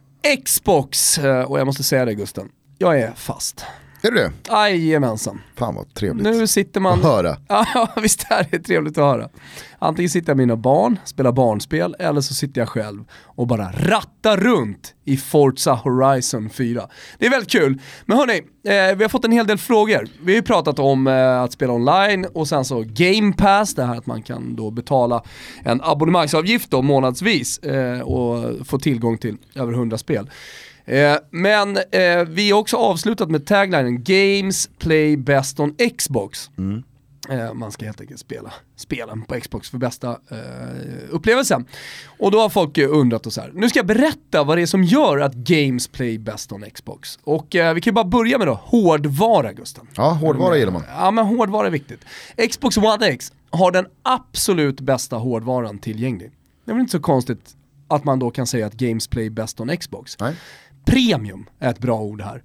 Speaker 2: Xbox eh, och jag måste säga det Gusten, jag är fast.
Speaker 1: Är du det?
Speaker 2: Jajamensan.
Speaker 1: Fan vad trevligt
Speaker 2: Nu sitter man...
Speaker 1: att höra. [laughs]
Speaker 2: Ja, visst är det trevligt att höra. Antingen sitter jag med mina barn, spelar barnspel, eller så sitter jag själv och bara rattar runt i Forza Horizon 4. Det är väldigt kul. Men hörni, eh, vi har fått en hel del frågor. Vi har ju pratat om eh, att spela online och sen så Game Pass, det här att man kan då betala en abonnemangsavgift då månadsvis eh, och få tillgång till över 100 spel. Eh, men eh, vi har också avslutat med taglinen Games Play Best on Xbox. Eh, man ska helt enkelt spela spelen på Xbox för bästa eh, upplevelsen. Och då har folk eh, undrat och så här. nu ska jag berätta vad det är som gör att Games Play Best on Xbox. Och vi kan ju bara börja med då hårdvara Gusten.
Speaker 1: Ja, hårdvara gillar man.
Speaker 2: Ja men hårdvara är viktigt. Xbox One X har den absolut bästa hårdvaran tillgänglig. Det är väl inte så konstigt att man då kan säga att Games Play Best on Xbox.
Speaker 1: Nej.
Speaker 2: Premium är ett bra ord här.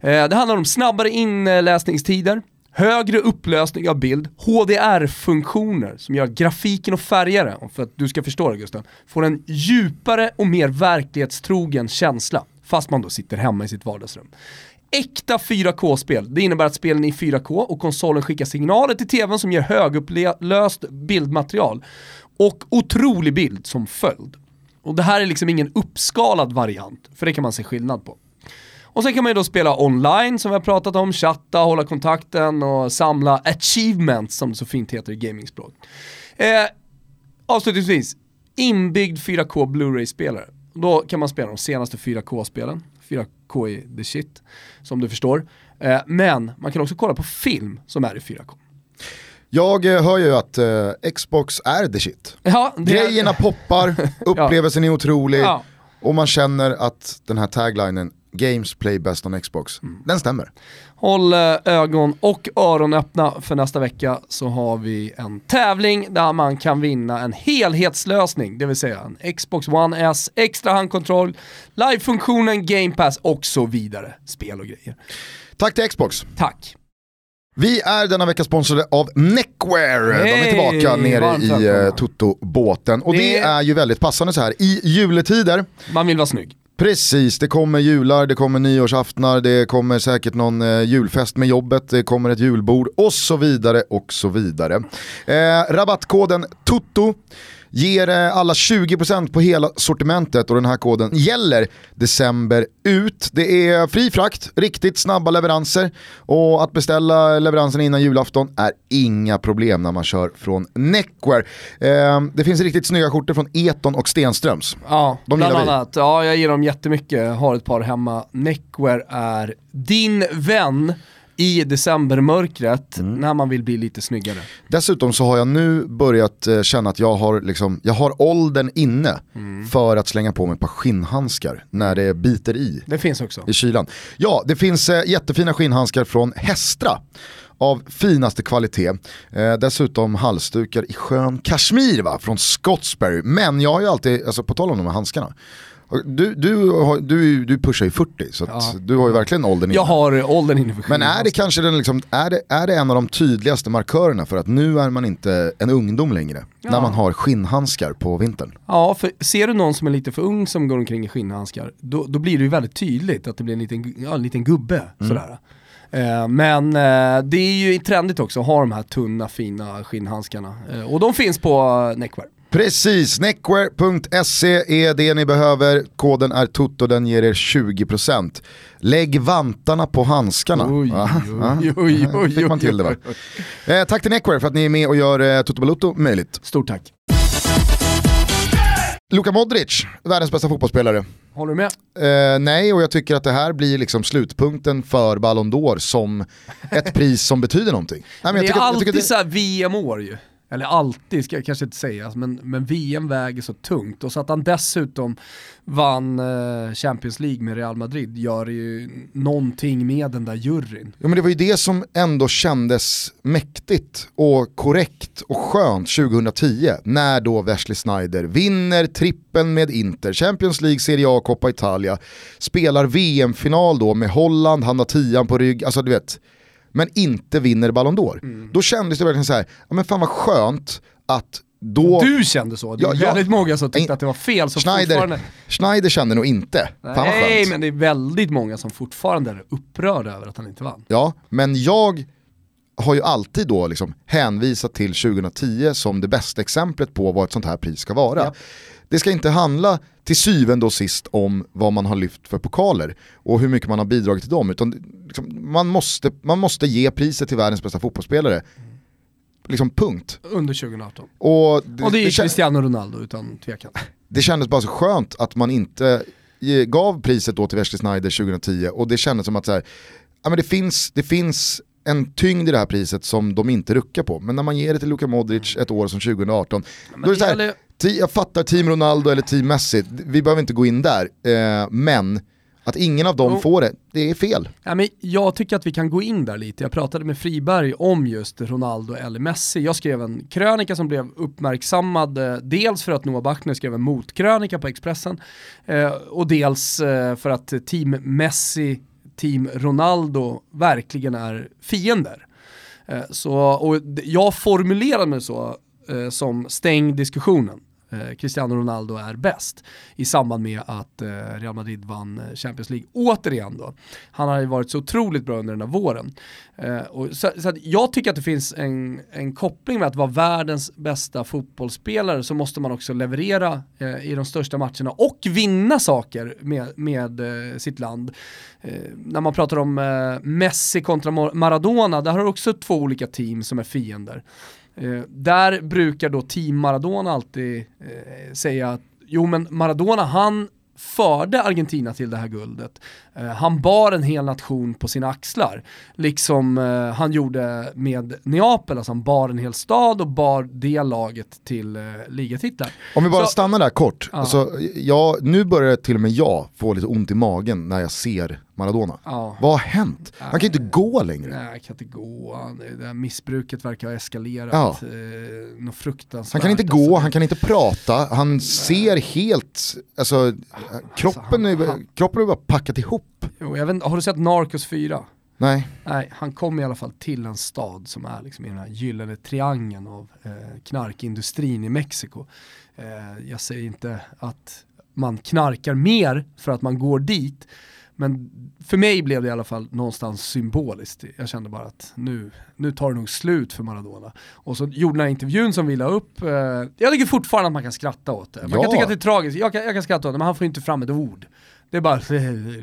Speaker 2: Eh, det handlar om snabbare inläsningstider, högre upplösning av bild, HDR-funktioner som gör grafiken och färgare, för att du ska förstå det Gusten, får en djupare och mer verklighetstrogen känsla, fast man då sitter hemma i sitt vardagsrum. Äkta 4K-spel, det innebär att spelen är i 4K och konsolen skickar signaler till tvn som ger högupplöst bildmaterial och otrolig bild som följd. Och det här är liksom ingen uppskalad variant, för det kan man se skillnad på. Och sen kan man ju då spela online som vi har pratat om, chatta, hålla kontakten och samla achievements som det så fint heter i gamingspråk. Eh, avslutningsvis, inbyggd 4K Blu-ray-spelare. Då kan man spela de senaste 4K-spelen. 4K är the shit, som du förstår. Eh, men man kan också kolla på film som är i 4K.
Speaker 1: Jag eh, hör ju att eh, Xbox är the shit.
Speaker 2: Ja, det-
Speaker 1: Grejerna poppar, [laughs] upplevelsen är otrolig
Speaker 2: Ja.
Speaker 1: och man känner att den här taglinen Games play best on Xbox,
Speaker 2: Mm.
Speaker 1: den stämmer.
Speaker 2: Håll eh, ögon och öron öppna för nästa vecka så har vi en tävling där man kan vinna en helhetslösning, det vill säga en Xbox One S, extra handkontroll, livefunktionen, Game Pass och så vidare. Spel och grejer.
Speaker 1: Tack till Xbox.
Speaker 2: Tack!
Speaker 1: Vi är denna vecka sponsrade av Neckwear. De är tillbaka nere i uh, Toto-båten. Och det...
Speaker 2: Det-
Speaker 1: är ju väldigt passande så här i juletider.
Speaker 2: Man vill vara snygg.
Speaker 1: Precis, det kommer jular, det kommer nyårsaftnar, det kommer säkert någon eh, julfest med jobbet, det kommer ett julbord och så vidare och så vidare. Eh, rabattkoden TOTO ger eh, alla 20% på hela sortimentet och den här koden gäller december ut. Det är fri frakt, riktigt snabba leveranser och att beställa leveransen innan julafton är inga problem när man kör från Neckwear. Eh, det finns riktigt snygga skjortor från Eton och Stenströms.
Speaker 2: Ja,
Speaker 1: De
Speaker 2: bland annat. Ja, jag gillar dem jättemycket. Har ett par hemma. Neckwear är din vän i decembermörkret
Speaker 1: Mm.
Speaker 2: när man vill bli lite snyggare.
Speaker 1: Dessutom så har jag nu börjat eh, känna att jag har, liksom, jag har åldern inne för att slänga på mig ett par skinnhandskar när det biter i
Speaker 2: Det finns också.
Speaker 1: i kylan. Ja, det finns eh, jättefina skinnhandskar från Hestra av finaste kvalitet. Eh, dessutom halsdukar i skön kashmir va, från Scottsbury. Men jag har ju alltid, alltså på tal om de här handskarna, du, du, har, du, du pushar ju 40 så
Speaker 2: Ja.
Speaker 1: du har ju verkligen åldern inne.
Speaker 2: Jag har åldern inne
Speaker 1: Men är det kanske den liksom, är det, är det en av de tydligaste markörerna för att nu är man inte en ungdom längre?
Speaker 2: Ja.
Speaker 1: När man har skinnhandskar på vintern.
Speaker 2: Ja, för ser du någon som är lite för ung som går omkring i skinnhandskar, då, då blir det ju väldigt tydligt att det blir en liten, ja, en liten gubbe.
Speaker 1: Mm.
Speaker 2: Sådär. Eh, men eh, det är ju trendigt också att ha de här tunna fina skinnhandskarna. Eh, och de finns på Neckwear.
Speaker 1: Precis, neckwear.se är det ni behöver. Koden är TOTO, den ger er 20%. Lägg vantarna på handskarna.
Speaker 2: Oj, oj, oj, [laughs] oj,
Speaker 1: Fick man till det va? Eh, tack till Neckwear för att ni är med och gör eh, Toto Balotto möjligt.
Speaker 2: Stort tack.
Speaker 1: Luka Modric, världens bästa fotbollsspelare.
Speaker 2: Håller du med?
Speaker 1: Eh, nej, och jag tycker att det här blir liksom slutpunkten för Ballon d'Or som ett pris som betyder någonting. Nej, men jag
Speaker 2: det är
Speaker 1: tycker-
Speaker 2: alltid
Speaker 1: det-
Speaker 2: så här VM-år ju. Eller alltid ska jag kanske inte säga, men, men VM väger så tungt. Och så att han dessutom vann eh, Champions League med Real Madrid gör ju någonting med den där juryn.
Speaker 1: Ja, men det var ju det som ändå kändes mäktigt och korrekt och skönt 2010 när då Wesley Snyder vinner trippen med Inter, Champions League, Serie A, Coppa Italia, spelar VM-final då med Holland, han har tian på rygg, alltså du vet, men inte vinner Ballon d'Or.
Speaker 2: Mm.
Speaker 1: Då kändes det verkligen så här, ja men fan vad skönt att då...
Speaker 2: Du kände så, det
Speaker 1: Ja,
Speaker 2: är
Speaker 1: ja.
Speaker 2: väldigt många som tyckte att det var fel. Som
Speaker 1: Schneider,
Speaker 2: fortfarande...
Speaker 1: Schneider kände nog inte. Fan vad
Speaker 2: Nej, men det är väldigt många som fortfarande är upprörda över att han inte vann.
Speaker 1: Ja, men jag har ju alltid då liksom hänvisat till 2010 som det bästa exemplet på vad ett sånt här pris ska vara.
Speaker 2: Ja.
Speaker 1: Det ska inte handla till syvende och sist om vad man har lyft för pokaler och hur mycket man har bidragit till dem, utan det- liksom, man, måste, man måste ge priset till världens bästa fotbollsspelare. Liksom punkt.
Speaker 2: Under 2018.
Speaker 1: Och det,
Speaker 2: Och det är
Speaker 1: det,
Speaker 2: Cristiano Ronaldo utan tvekan.
Speaker 1: det kändes bara så skönt att man inte gav priset då till Wesley Sneijder 2010 och det kändes som att så här, ja, men det, finns, det finns en tyngd i det här priset som de inte ruckar på. Men när man ger det till Luka Modric ett år som 2018, då är det så här,
Speaker 2: gäller-
Speaker 1: jag fattar Team Ronaldo eller Team Messi, vi behöver inte gå in där, eh, men att ingen av dem
Speaker 2: Jo.
Speaker 1: får det, det är fel.
Speaker 2: Ja, men jag tycker att vi kan gå in där lite. Jag pratade med Friberg om just Ronaldo eller Messi. Jag skrev en krönika som blev uppmärksammad, eh, dels för att Noah Bachner skrev en motkrönika på Expressen eh, och dels eh, för att Team Messi, Team Ronaldo verkligen är fiender. Eh, så, och jag formulerade mig så eh, som stäng diskussionen. Eh, Cristiano Ronaldo är bäst i samband med att eh, Real Madrid vann eh, Champions League. Återigen då, han har ju varit så otroligt bra under den här våren. Eh, och så, så att jag tycker att det finns en, en koppling med att vara världens bästa fotbollsspelare så måste man också leverera eh, i de största matcherna och vinna saker med, med eh, sitt land. Eh, när man pratar om eh, Messi kontra Maradona, där har du också två olika team som är fiender. Eh, där brukar då team Maradona alltid eh, säga att jo men Maradona han förde Argentina till det här guldet. Eh, han bar en hel nation på sina axlar. Liksom eh, han gjorde med Neapel, alltså han bar en hel stad och bar det laget till eh, ligatitlar.
Speaker 1: Om vi bara
Speaker 2: Så-
Speaker 1: stannar där kort,
Speaker 2: Ja.
Speaker 1: alltså, jag, nu börjar till och med jag få lite ont i magen när jag ser Maradona.
Speaker 2: Ja.
Speaker 1: Vad har hänt? Han kan ju inte gå längre.
Speaker 2: Nej, jag kan inte gå. Han- Det här missbruket verkar ha eskalerat.
Speaker 1: Ja.
Speaker 2: Eh, något fruktansvärt.
Speaker 1: Han kan inte
Speaker 2: alltså.
Speaker 1: gå, han kan inte prata, han ser helt, alltså kroppen är, kroppen är bara packat ihop.
Speaker 2: Jo, jag vet, har du sett Narcos 4?
Speaker 1: Nej,
Speaker 2: Nej, han kom i alla fall till en stad som är liksom i den här gyllene triangeln av eh, knarkindustrin i Mexiko. Eh, jag säger inte att man knarkar mer för att man går dit, Men för mig blev det i alla fall någonstans symboliskt. Jag kände bara att nu, nu tar det nog slut för Maradona. Och så gjorde den här intervjun som vi la upp, eh, jag tycker fortfarande att man kan skratta åt det. Man
Speaker 1: Ja.
Speaker 2: kan tycka att det är tragiskt, jag kan, jag kan skratta åt det, men han får inte fram ett ord. Det är bara, [laughs]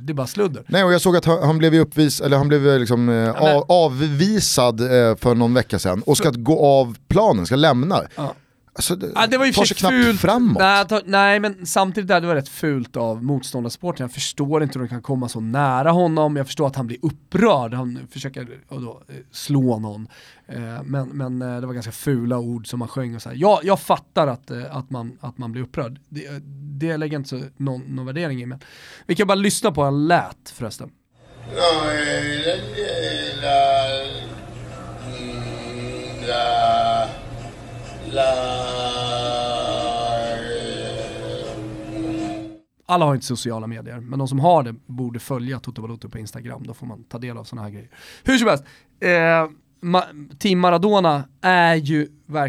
Speaker 2: det är bara sludder.
Speaker 1: Nej och jag såg att han, blev uppvis, eller han blev liksom, eh,
Speaker 2: men-
Speaker 1: av, avvisad eh, för någon vecka sedan och ska gå av planen, ska lämna.
Speaker 2: Ja.
Speaker 1: Alltså, det
Speaker 2: Ja, det var ju
Speaker 1: tar sig knappt
Speaker 2: fult.
Speaker 1: framåt.
Speaker 2: Nej, ta, nej, men samtidigt där, det var rätt fult av motståndarsporten. Jag förstår inte hur de kan komma så nära honom. Jag förstår att han blir upprörd. Han försöker då, eh, slå någon. Eh, Men, men eh, det var ganska fula ord som han sjöng och så här. Jag, jag fattar att, att, man, att man blir upprörd. Det, det lägger inte så, någon, någon värdering i. Men vi kan bara lyssna på hur han lät förresten.
Speaker 4: No, eh, la, la, la, la,
Speaker 2: Alla har inte sociala medier, men de som har det borde följa Toto Balotto på Instagram, då får man ta del av sådana här grejer. Hur som helst, eh, Ma- Team Maradona är ju,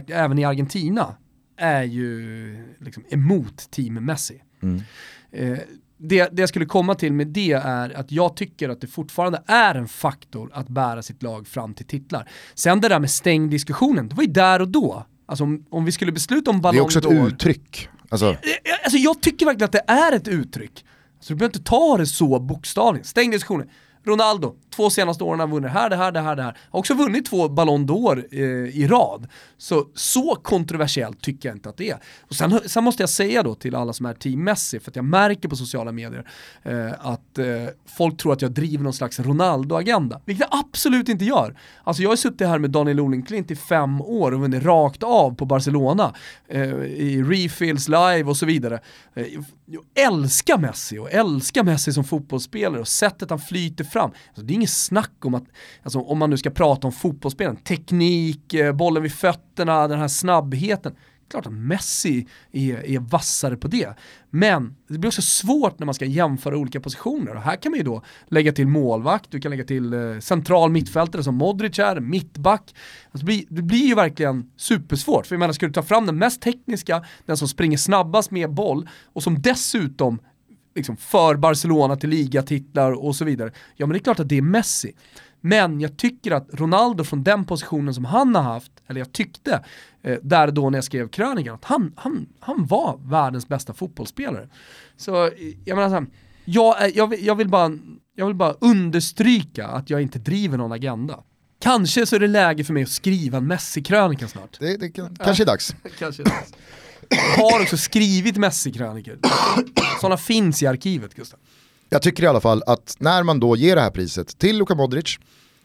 Speaker 2: även i Argentina, är ju liksom emot Team Messi. Eh, det, det jag skulle komma till med det är att jag tycker att det fortfarande är en faktor att bära sitt lag fram till titlar. Sen det där med stängd diskussionen, det var ju där och då. Alltså om, om vi skulle besluta om
Speaker 1: det
Speaker 2: Ballon
Speaker 1: är också ett
Speaker 2: d'Or-
Speaker 1: uttryck. Alltså,
Speaker 2: Eh, Alltså jag tycker verkligen att det är ett uttryck. Så du behöver inte ta det så bokstavligt. Stäng diskussionen. Ronaldo, två senaste åren har vunnit det här, det här, det här, det här. Har också vunnit två Ballon d'Or eh, i rad. Så, så kontroversiellt tycker jag inte att det är. Och sen, sen måste jag säga då till alla som är team Messi, för att jag märker på sociala medier eh, att eh, folk tror att jag driver någon slags Ronaldo-agenda, vilket jag absolut inte gör. Alltså jag har suttit här med Daniel Olenklint i fem år och vunnit rakt av på Barcelona, eh, i refills live och så vidare. Eh, jag älskar Messi och älskar Messi som fotbollsspelare och sättet han flyter fram. Alltså, det är inget snack om att, alltså, om man nu ska prata om fotbollsspelen, teknik, eh, bollen vid fötterna, den här snabbheten. Klart att Messi är, är vassare på det. Men det blir också svårt när man ska jämföra olika positioner. Och här kan man ju då lägga till målvakt, du kan lägga till eh, central mittfältare som Modric är, mittback. Alltså, det, blir, det blir ju verkligen supersvårt. För jag menar, ska du ta fram den mest tekniska, den som springer snabbast med boll och som dessutom liksom för Barcelona till ligatitlar och så vidare. Ja men det är klart att det är Messi. Men jag tycker att Ronaldo från den positionen som han har haft, eller jag tyckte, eh, där då när jag skrev krönikan, att han, han, han var världens bästa fotbollsspelare. Så eh, jag menar så här, jag, är- jag, jag, vill bara, jag vill bara understryka att jag inte driver någon agenda. Kanske så är det läge för mig att skriva en Messi-krönika snart.
Speaker 1: det, det kan, kanske är dags. [laughs]
Speaker 2: Kanske Jag har också skrivit Messi-krönikor. Sådana finns i arkivet Gustav.
Speaker 1: Jag tycker i alla fall att när man då ger det här priset till Luka Modric,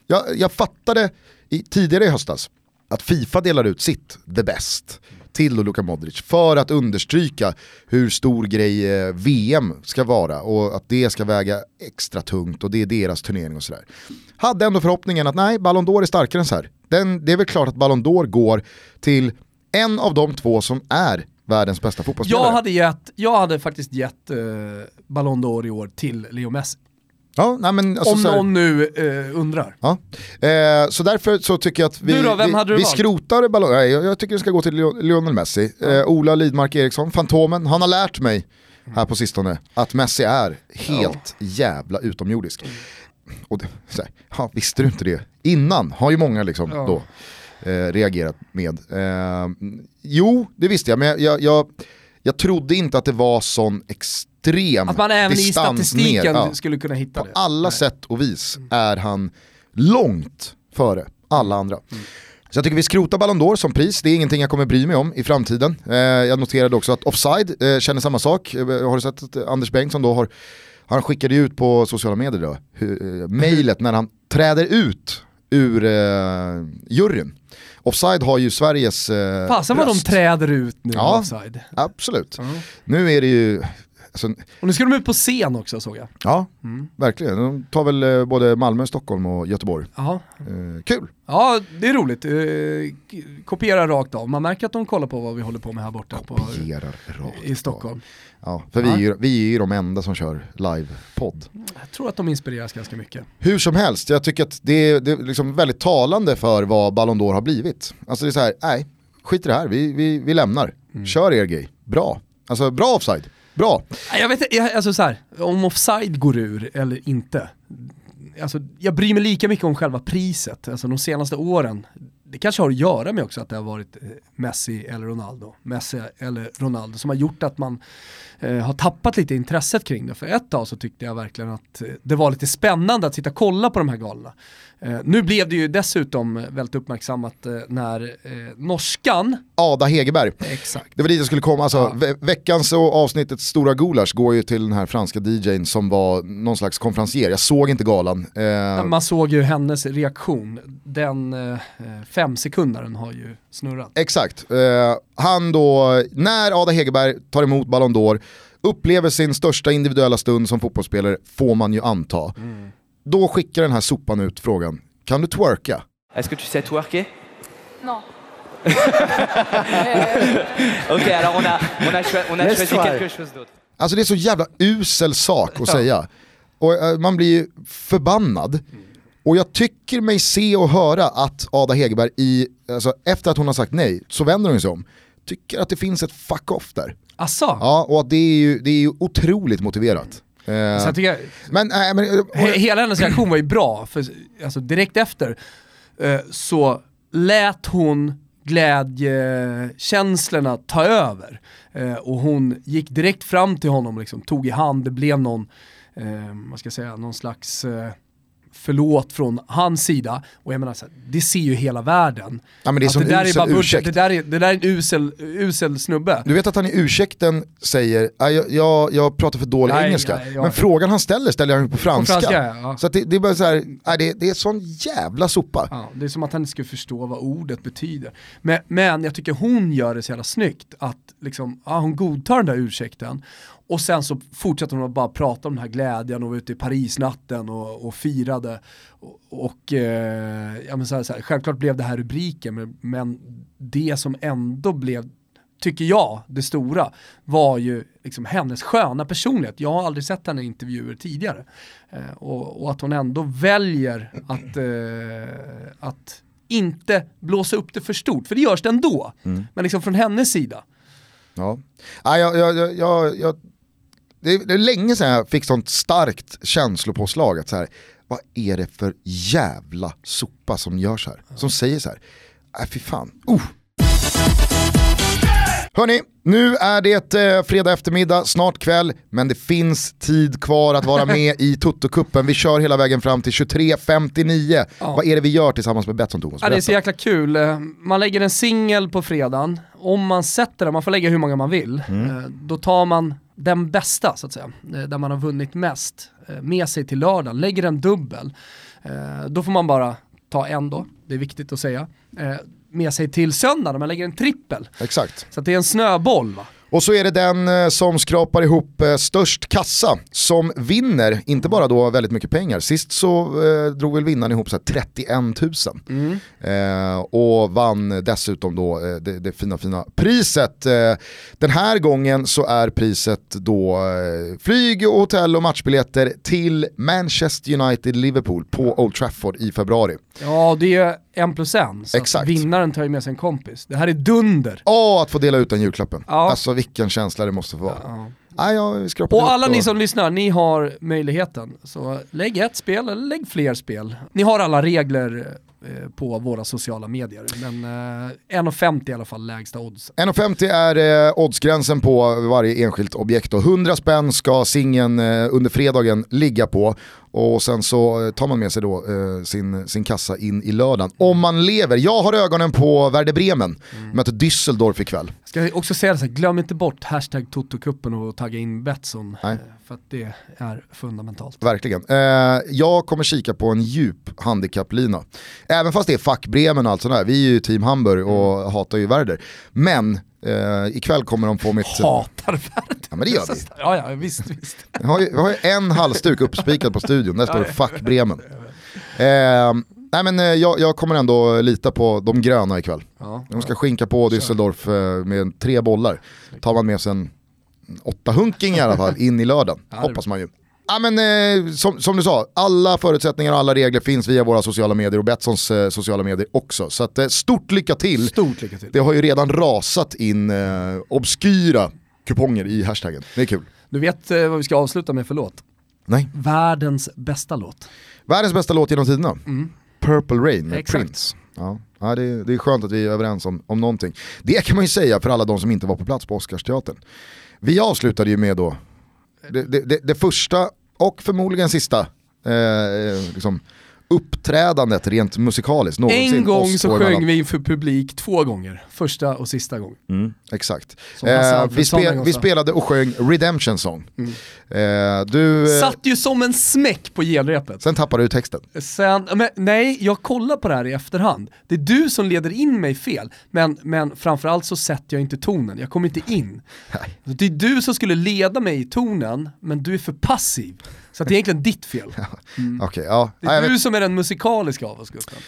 Speaker 1: jag, jag fattade i, tidigare i höstas att Fifa delar ut sitt, the best, till då Luka Modric för att understryka hur stor grej eh, VM ska vara och att det ska väga extra tungt och det är deras turnering och sådär. Hade ändå förhoppningen att nej, Ballon d'Or är starkare än så här. Den, det är väl klart att Ballon d'Or går till en av de två som är världens bästa fotbollsspelare.
Speaker 2: Jag hade, gett, jag hade faktiskt gett eh, Ballon d'Or i år till Leo Messi.
Speaker 1: ja, nej, men alltså
Speaker 2: Om
Speaker 1: här-
Speaker 2: någon nu eh, undrar.
Speaker 1: Ja. Eh, så därför så tycker jag att vi,
Speaker 2: då,
Speaker 1: vi, vi skrotar Ballon Nej, jag, jag tycker det ska gå till Lionel Messi. Eh, Ola Lidmark Eriksson, Fantomen, han har lärt mig här på sistone att Messi är helt jävla utomjordisk. Och det, här, ja, visste du inte det? Innan har ju många liksom
Speaker 2: Ja.
Speaker 1: då eh, reagerat med. Eh, jo, det visste jag, men jag, jag, jag, jag trodde inte att det var sån extrem
Speaker 2: Att man även i
Speaker 1: distans
Speaker 2: statistiken
Speaker 1: ner.
Speaker 2: Skulle kunna hitta
Speaker 1: På
Speaker 2: det.
Speaker 1: alla sätt och vis är han långt före alla andra. Så jag tycker vi skrotar Ballon d'Or som pris, det är ingenting jag kommer bry mig om i framtiden. Eh, jag noterade också att Offside eh, känner samma sak. Eh, har du sett att Anders Bengtsson då har, han skickade ut på sociala medier då, eh, mejlet när han träder ut ur eh, juryn. Offside har ju Sveriges eh,
Speaker 2: Fasen vad de träder ut nu
Speaker 1: Ja.
Speaker 2: offside.
Speaker 1: Absolut. Nu är det ju, alltså,
Speaker 2: Och nu ska de ut på scen också såg jag.
Speaker 1: ja
Speaker 2: Mm.
Speaker 1: verkligen. De tar väl eh, både Malmö, Stockholm och Göteborg.
Speaker 2: Ja.
Speaker 1: Eh, kul.
Speaker 2: ja, det är roligt. Eh, kopiera rakt av. Man märker att de kollar på vad vi håller på med här borta på, i Stockholm.
Speaker 1: Ja, för vi är, ju, vi är ju de enda som kör live-podd.
Speaker 2: Jag tror att de inspireras ganska mycket.
Speaker 1: Hur som helst, jag tycker att det är, det är liksom väldigt talande för vad Ballon d'Or har blivit. Alltså det är så här, nej, skit i det här, vi, vi, vi lämnar. Kör er grej, bra. Alltså bra offside. Bra.
Speaker 2: Jag vet inte, jag- alltså så här, om offside går ur eller inte. Alltså, jag bryr mig lika mycket om själva priset, alltså de senaste åren. Det kanske har att göra med också att det har varit eh, Messi eller Ronaldo, Messi eller Ronaldo som har gjort att man eh, har tappat lite intresset kring det. För ett tag så tyckte jag verkligen att eh, det var lite spännande att sitta och kolla på de här galorna. Eh, nu blev det ju dessutom väldigt uppmärksammat eh, när eh, norskan,
Speaker 1: Ada Hegerberg.
Speaker 2: exakt,
Speaker 1: Det var dit jag skulle komma, alltså,
Speaker 2: Ja.
Speaker 1: ve- veckans och avsnittets stora gulasch går ju till den här franska DJn som var någon slags konferencier. Jag såg inte galan. Eh,
Speaker 2: Man såg ju hennes reaktion, den eh, femsekundaren har ju snurrat.
Speaker 1: Exakt. Eh, han då, när Ada Hegerberg tar emot Ballon d'Or, upplever sin största individuella stund som fotbollsspelare, får man ju anta. Då skickar den här sopan ut frågan, kan du twerka?
Speaker 5: Est-ce que tu sais twerker
Speaker 6: Non. [laughs]
Speaker 5: Ok, alors on a, on a, on a choisi quelque chose d'autre.
Speaker 1: Alltså det är så jävla usel sak att säga. Och eh, man blir ju förbannad. Och jag tycker mig se och höra att Ada Hegerberg, i, alltså, efter att hon har sagt nej, så vänder hon sig om. Tycker att det finns ett fuck off där.
Speaker 2: Asså?
Speaker 1: Ja, och att det är ju, det är ju otroligt motiverat. Eh,
Speaker 2: Så jag tycker,
Speaker 1: men, nej, men, eh,
Speaker 2: he, hela hennes reaktion var ju bra, för alltså, direkt efter eh, så lät hon glädjekänslorna ta över. Eh, och hon gick direkt fram till honom, liksom, tog i hand, det blev någon, eh, vad ska jag säga, någon slags eh, förlåt från hans sida. Och jag menar, så här, det ser ju hela världen.
Speaker 1: Ja, det
Speaker 2: det, där bara det, där är, det där är en usel, usel snubbe.
Speaker 1: Du vet att han i ursäkten säger, "Nej, jag, jag, jag pratar för dålig
Speaker 2: Nej,
Speaker 1: engelska.
Speaker 2: nej, jag-
Speaker 1: men frågan han ställer ställer han på franska.
Speaker 2: franska, ja.
Speaker 1: Så det är bara så här, nej, det, det är sån jävla sopa.
Speaker 2: Ja, det är som att han inte skulle förstå vad ordet betyder. Men, men jag tycker hon gör det så jävla snyggt att liksom, ja, hon godtar den där ursäkten och sen så fortsätter hon att bara prata om den här glädjen och var ute i Parisnatten och, och firade. Och, och eh, ja, men så här, så här, självklart blev det här rubriken men, men det som ändå blev tycker jag, det stora, var ju liksom hennes sköna personlighet. Jag har aldrig sett henne i intervjuer tidigare. Eh, och, och att hon ändå väljer att, eh, att inte blåsa upp det för stort, för det görs det ändå. Men liksom från hennes sida.
Speaker 1: Ja. Jag, jag, jag, jag, jag, det, är, det är länge sedan jag fick sånt starkt känslopåslag att så här, vad är det för jävla sopa som gör så här? Som säger så här, äh, fy fan, uh. Hörni, nu är det eh, fredag eftermiddag, snart kväll, men det finns tid kvar att vara med [laughs] i Toto-kuppen. Vi kör hela vägen fram till 23.59.
Speaker 2: Ja.
Speaker 1: Vad är det vi gör tillsammans med Betsson Thomas?
Speaker 2: Ja, det är så jäkla kul. Eh, Man lägger en singel på fredagen, om man sätter den, man får lägga hur många man vill,
Speaker 1: Mm.
Speaker 2: eh, då tar man den bästa så att säga, där man har vunnit mest, med sig till lördagen, lägger en dubbel. Då får man bara ta en då, det är viktigt att säga, med sig till söndagen, när man lägger en trippel.
Speaker 1: Exakt.
Speaker 2: Så det är en snöboll va?
Speaker 1: Och så är det den eh, som skrapar ihop eh, störst kassa som vinner, inte bara då väldigt mycket pengar. Sist så eh, drog väl vinnaren ihop så här 31 000. Eh, och vann dessutom då eh, det, det fina fina priset. Eh, den här gången så är priset då flyg och hotell och matchbiljetter till Manchester United-Liverpool på Old Trafford i februari.
Speaker 2: Ja, det är en plus en. Så
Speaker 1: Exakt.
Speaker 2: Vinnaren tar ju med sig en kompis. Det här är dunder.
Speaker 1: Åh, att få dela ut den julklappen.
Speaker 2: Ja.
Speaker 1: Alltså vilken känsla det måste få vara.
Speaker 2: Ja.
Speaker 1: Nej, skrapade
Speaker 2: Och alla
Speaker 1: då.
Speaker 2: ni som lyssnar, ni har möjligheten. Så lägg ett spel eller lägg fler spel. Ni har alla regler eh, på våra sociala medier. Men eh, 1,50 i alla fall lägsta odds.
Speaker 1: 1,50 är eh, oddsgränsen på varje enskilt objekt och 100 spänn ska singeln eh, under fredagen ligga på och sen så eh, tar man med sig då eh, sin, sin kassa in i lördagen. Om man lever, jag har ögonen på Werder Bremen, möter Düsseldorf ikväll.
Speaker 2: Ska jag också säga det så här, glöm inte bort hashtag Totokuppen och tagga in Betsson.
Speaker 1: Nej.
Speaker 2: eh, För att det är fundamentalt.
Speaker 1: Verkligen. Eh, jag kommer kika på en djup handikapplina. Även fast det är fack Bremen och allt sånt där. Vi är ju team Hamburg och hatar ju Werder. Men eh, ikväll kommer de få mitt...
Speaker 2: Hatar världen.
Speaker 1: Ja men det gör vi.
Speaker 2: Ja, ja, visst, visst.
Speaker 1: Jag har ju, jag har ju en halsduk uppspikad på studion, där står det fuck Bremen. Eh, nej men eh, jag, jag kommer ändå lita på de gröna ikväll.
Speaker 2: Ja.
Speaker 1: De ska skinka på Düsseldorf eh, med tre bollar. Tar man med sig en åtta hunking i alla fall in i lördagen,
Speaker 2: Ja,
Speaker 1: hoppas man ju. Ja, men, eh, som, som du sa, alla förutsättningar och alla regler finns via våra sociala medier och Betssons eh, sociala medier också. Så att, eh, stort lycka till.
Speaker 2: Stort lycka till.
Speaker 1: Det har ju redan rasat in eh, obskyra kuponger i hashtaggen. Det är kul.
Speaker 2: Du vet eh, vad vi ska avsluta med för låt?
Speaker 1: Nej.
Speaker 2: Världens bästa låt.
Speaker 1: Världens bästa låt genom tiderna. Purple Rain med
Speaker 2: Exakt.
Speaker 1: Prince. Ja, ja det, är, det är skönt att vi är överens om, om någonting. Det kan man ju säga för alla de som inte var på plats på Oscarsteatern. Vi avslutade ju med då det, det, det, första och förmodligen sista eh, eh liksom, uppträdandet rent musikaliskt någonsin.
Speaker 2: En gång så sjöng
Speaker 1: emellan.
Speaker 2: vi inför publik två gånger. Första och sista gången.
Speaker 1: Mm, exakt. Eh, vi, spel, vi spelade och sjöng Redemption Song. Eh, du, eh,
Speaker 2: Satt ju som en smäck på genrepet.
Speaker 1: sen tappade du texten.
Speaker 2: Sen, men, nej, jag kollar på det här i efterhand. Det är du som leder in mig fel, men, men framförallt så sätter jag inte tonen, jag kommer inte in. Det är du som skulle leda mig i tonen, men du är för passiv. Så det är egentligen ditt fel.
Speaker 1: Okej, ja.
Speaker 2: Det är du som är den musikaliska av oss Gustav.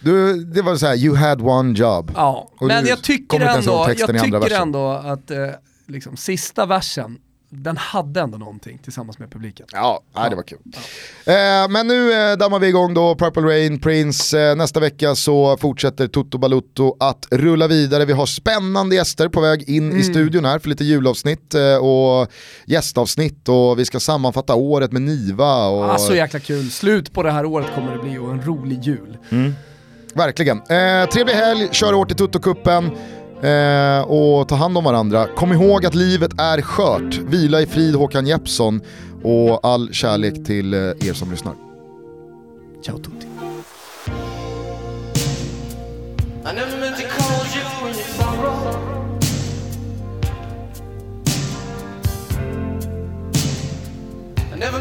Speaker 1: du, det var så här, you had one job.
Speaker 2: Ja,
Speaker 1: Och
Speaker 2: men jag tycker ändå, jag tycker ändå att eh, liksom, sista versen, den hade ändå någonting tillsammans med publiken.
Speaker 1: Ja, nej, det var kul. Eh, men nu eh, dammar vi igång då Purple Rain, Prince. Eh, nästa vecka så fortsätter Toto Balutto att rulla vidare. Vi har spännande gäster på väg in
Speaker 2: Mm.
Speaker 1: i studion här för lite julavsnitt eh, och gästavsnitt och vi ska sammanfatta året med Niva. Och...
Speaker 2: Ah, så jäkla kul, slut på det här året kommer det bli och en rolig jul.
Speaker 1: Verkligen. Eh, trevlig helg, kör hårt i Toto-cupen eh, och ta hand om varandra. Kom ihåg att livet är skört. Vila i frid Håkan Jeppsson och all kärlek till eh, er som lyssnar.
Speaker 2: Ciao tutti.
Speaker 6: Never meant to call you in your sorrow. I never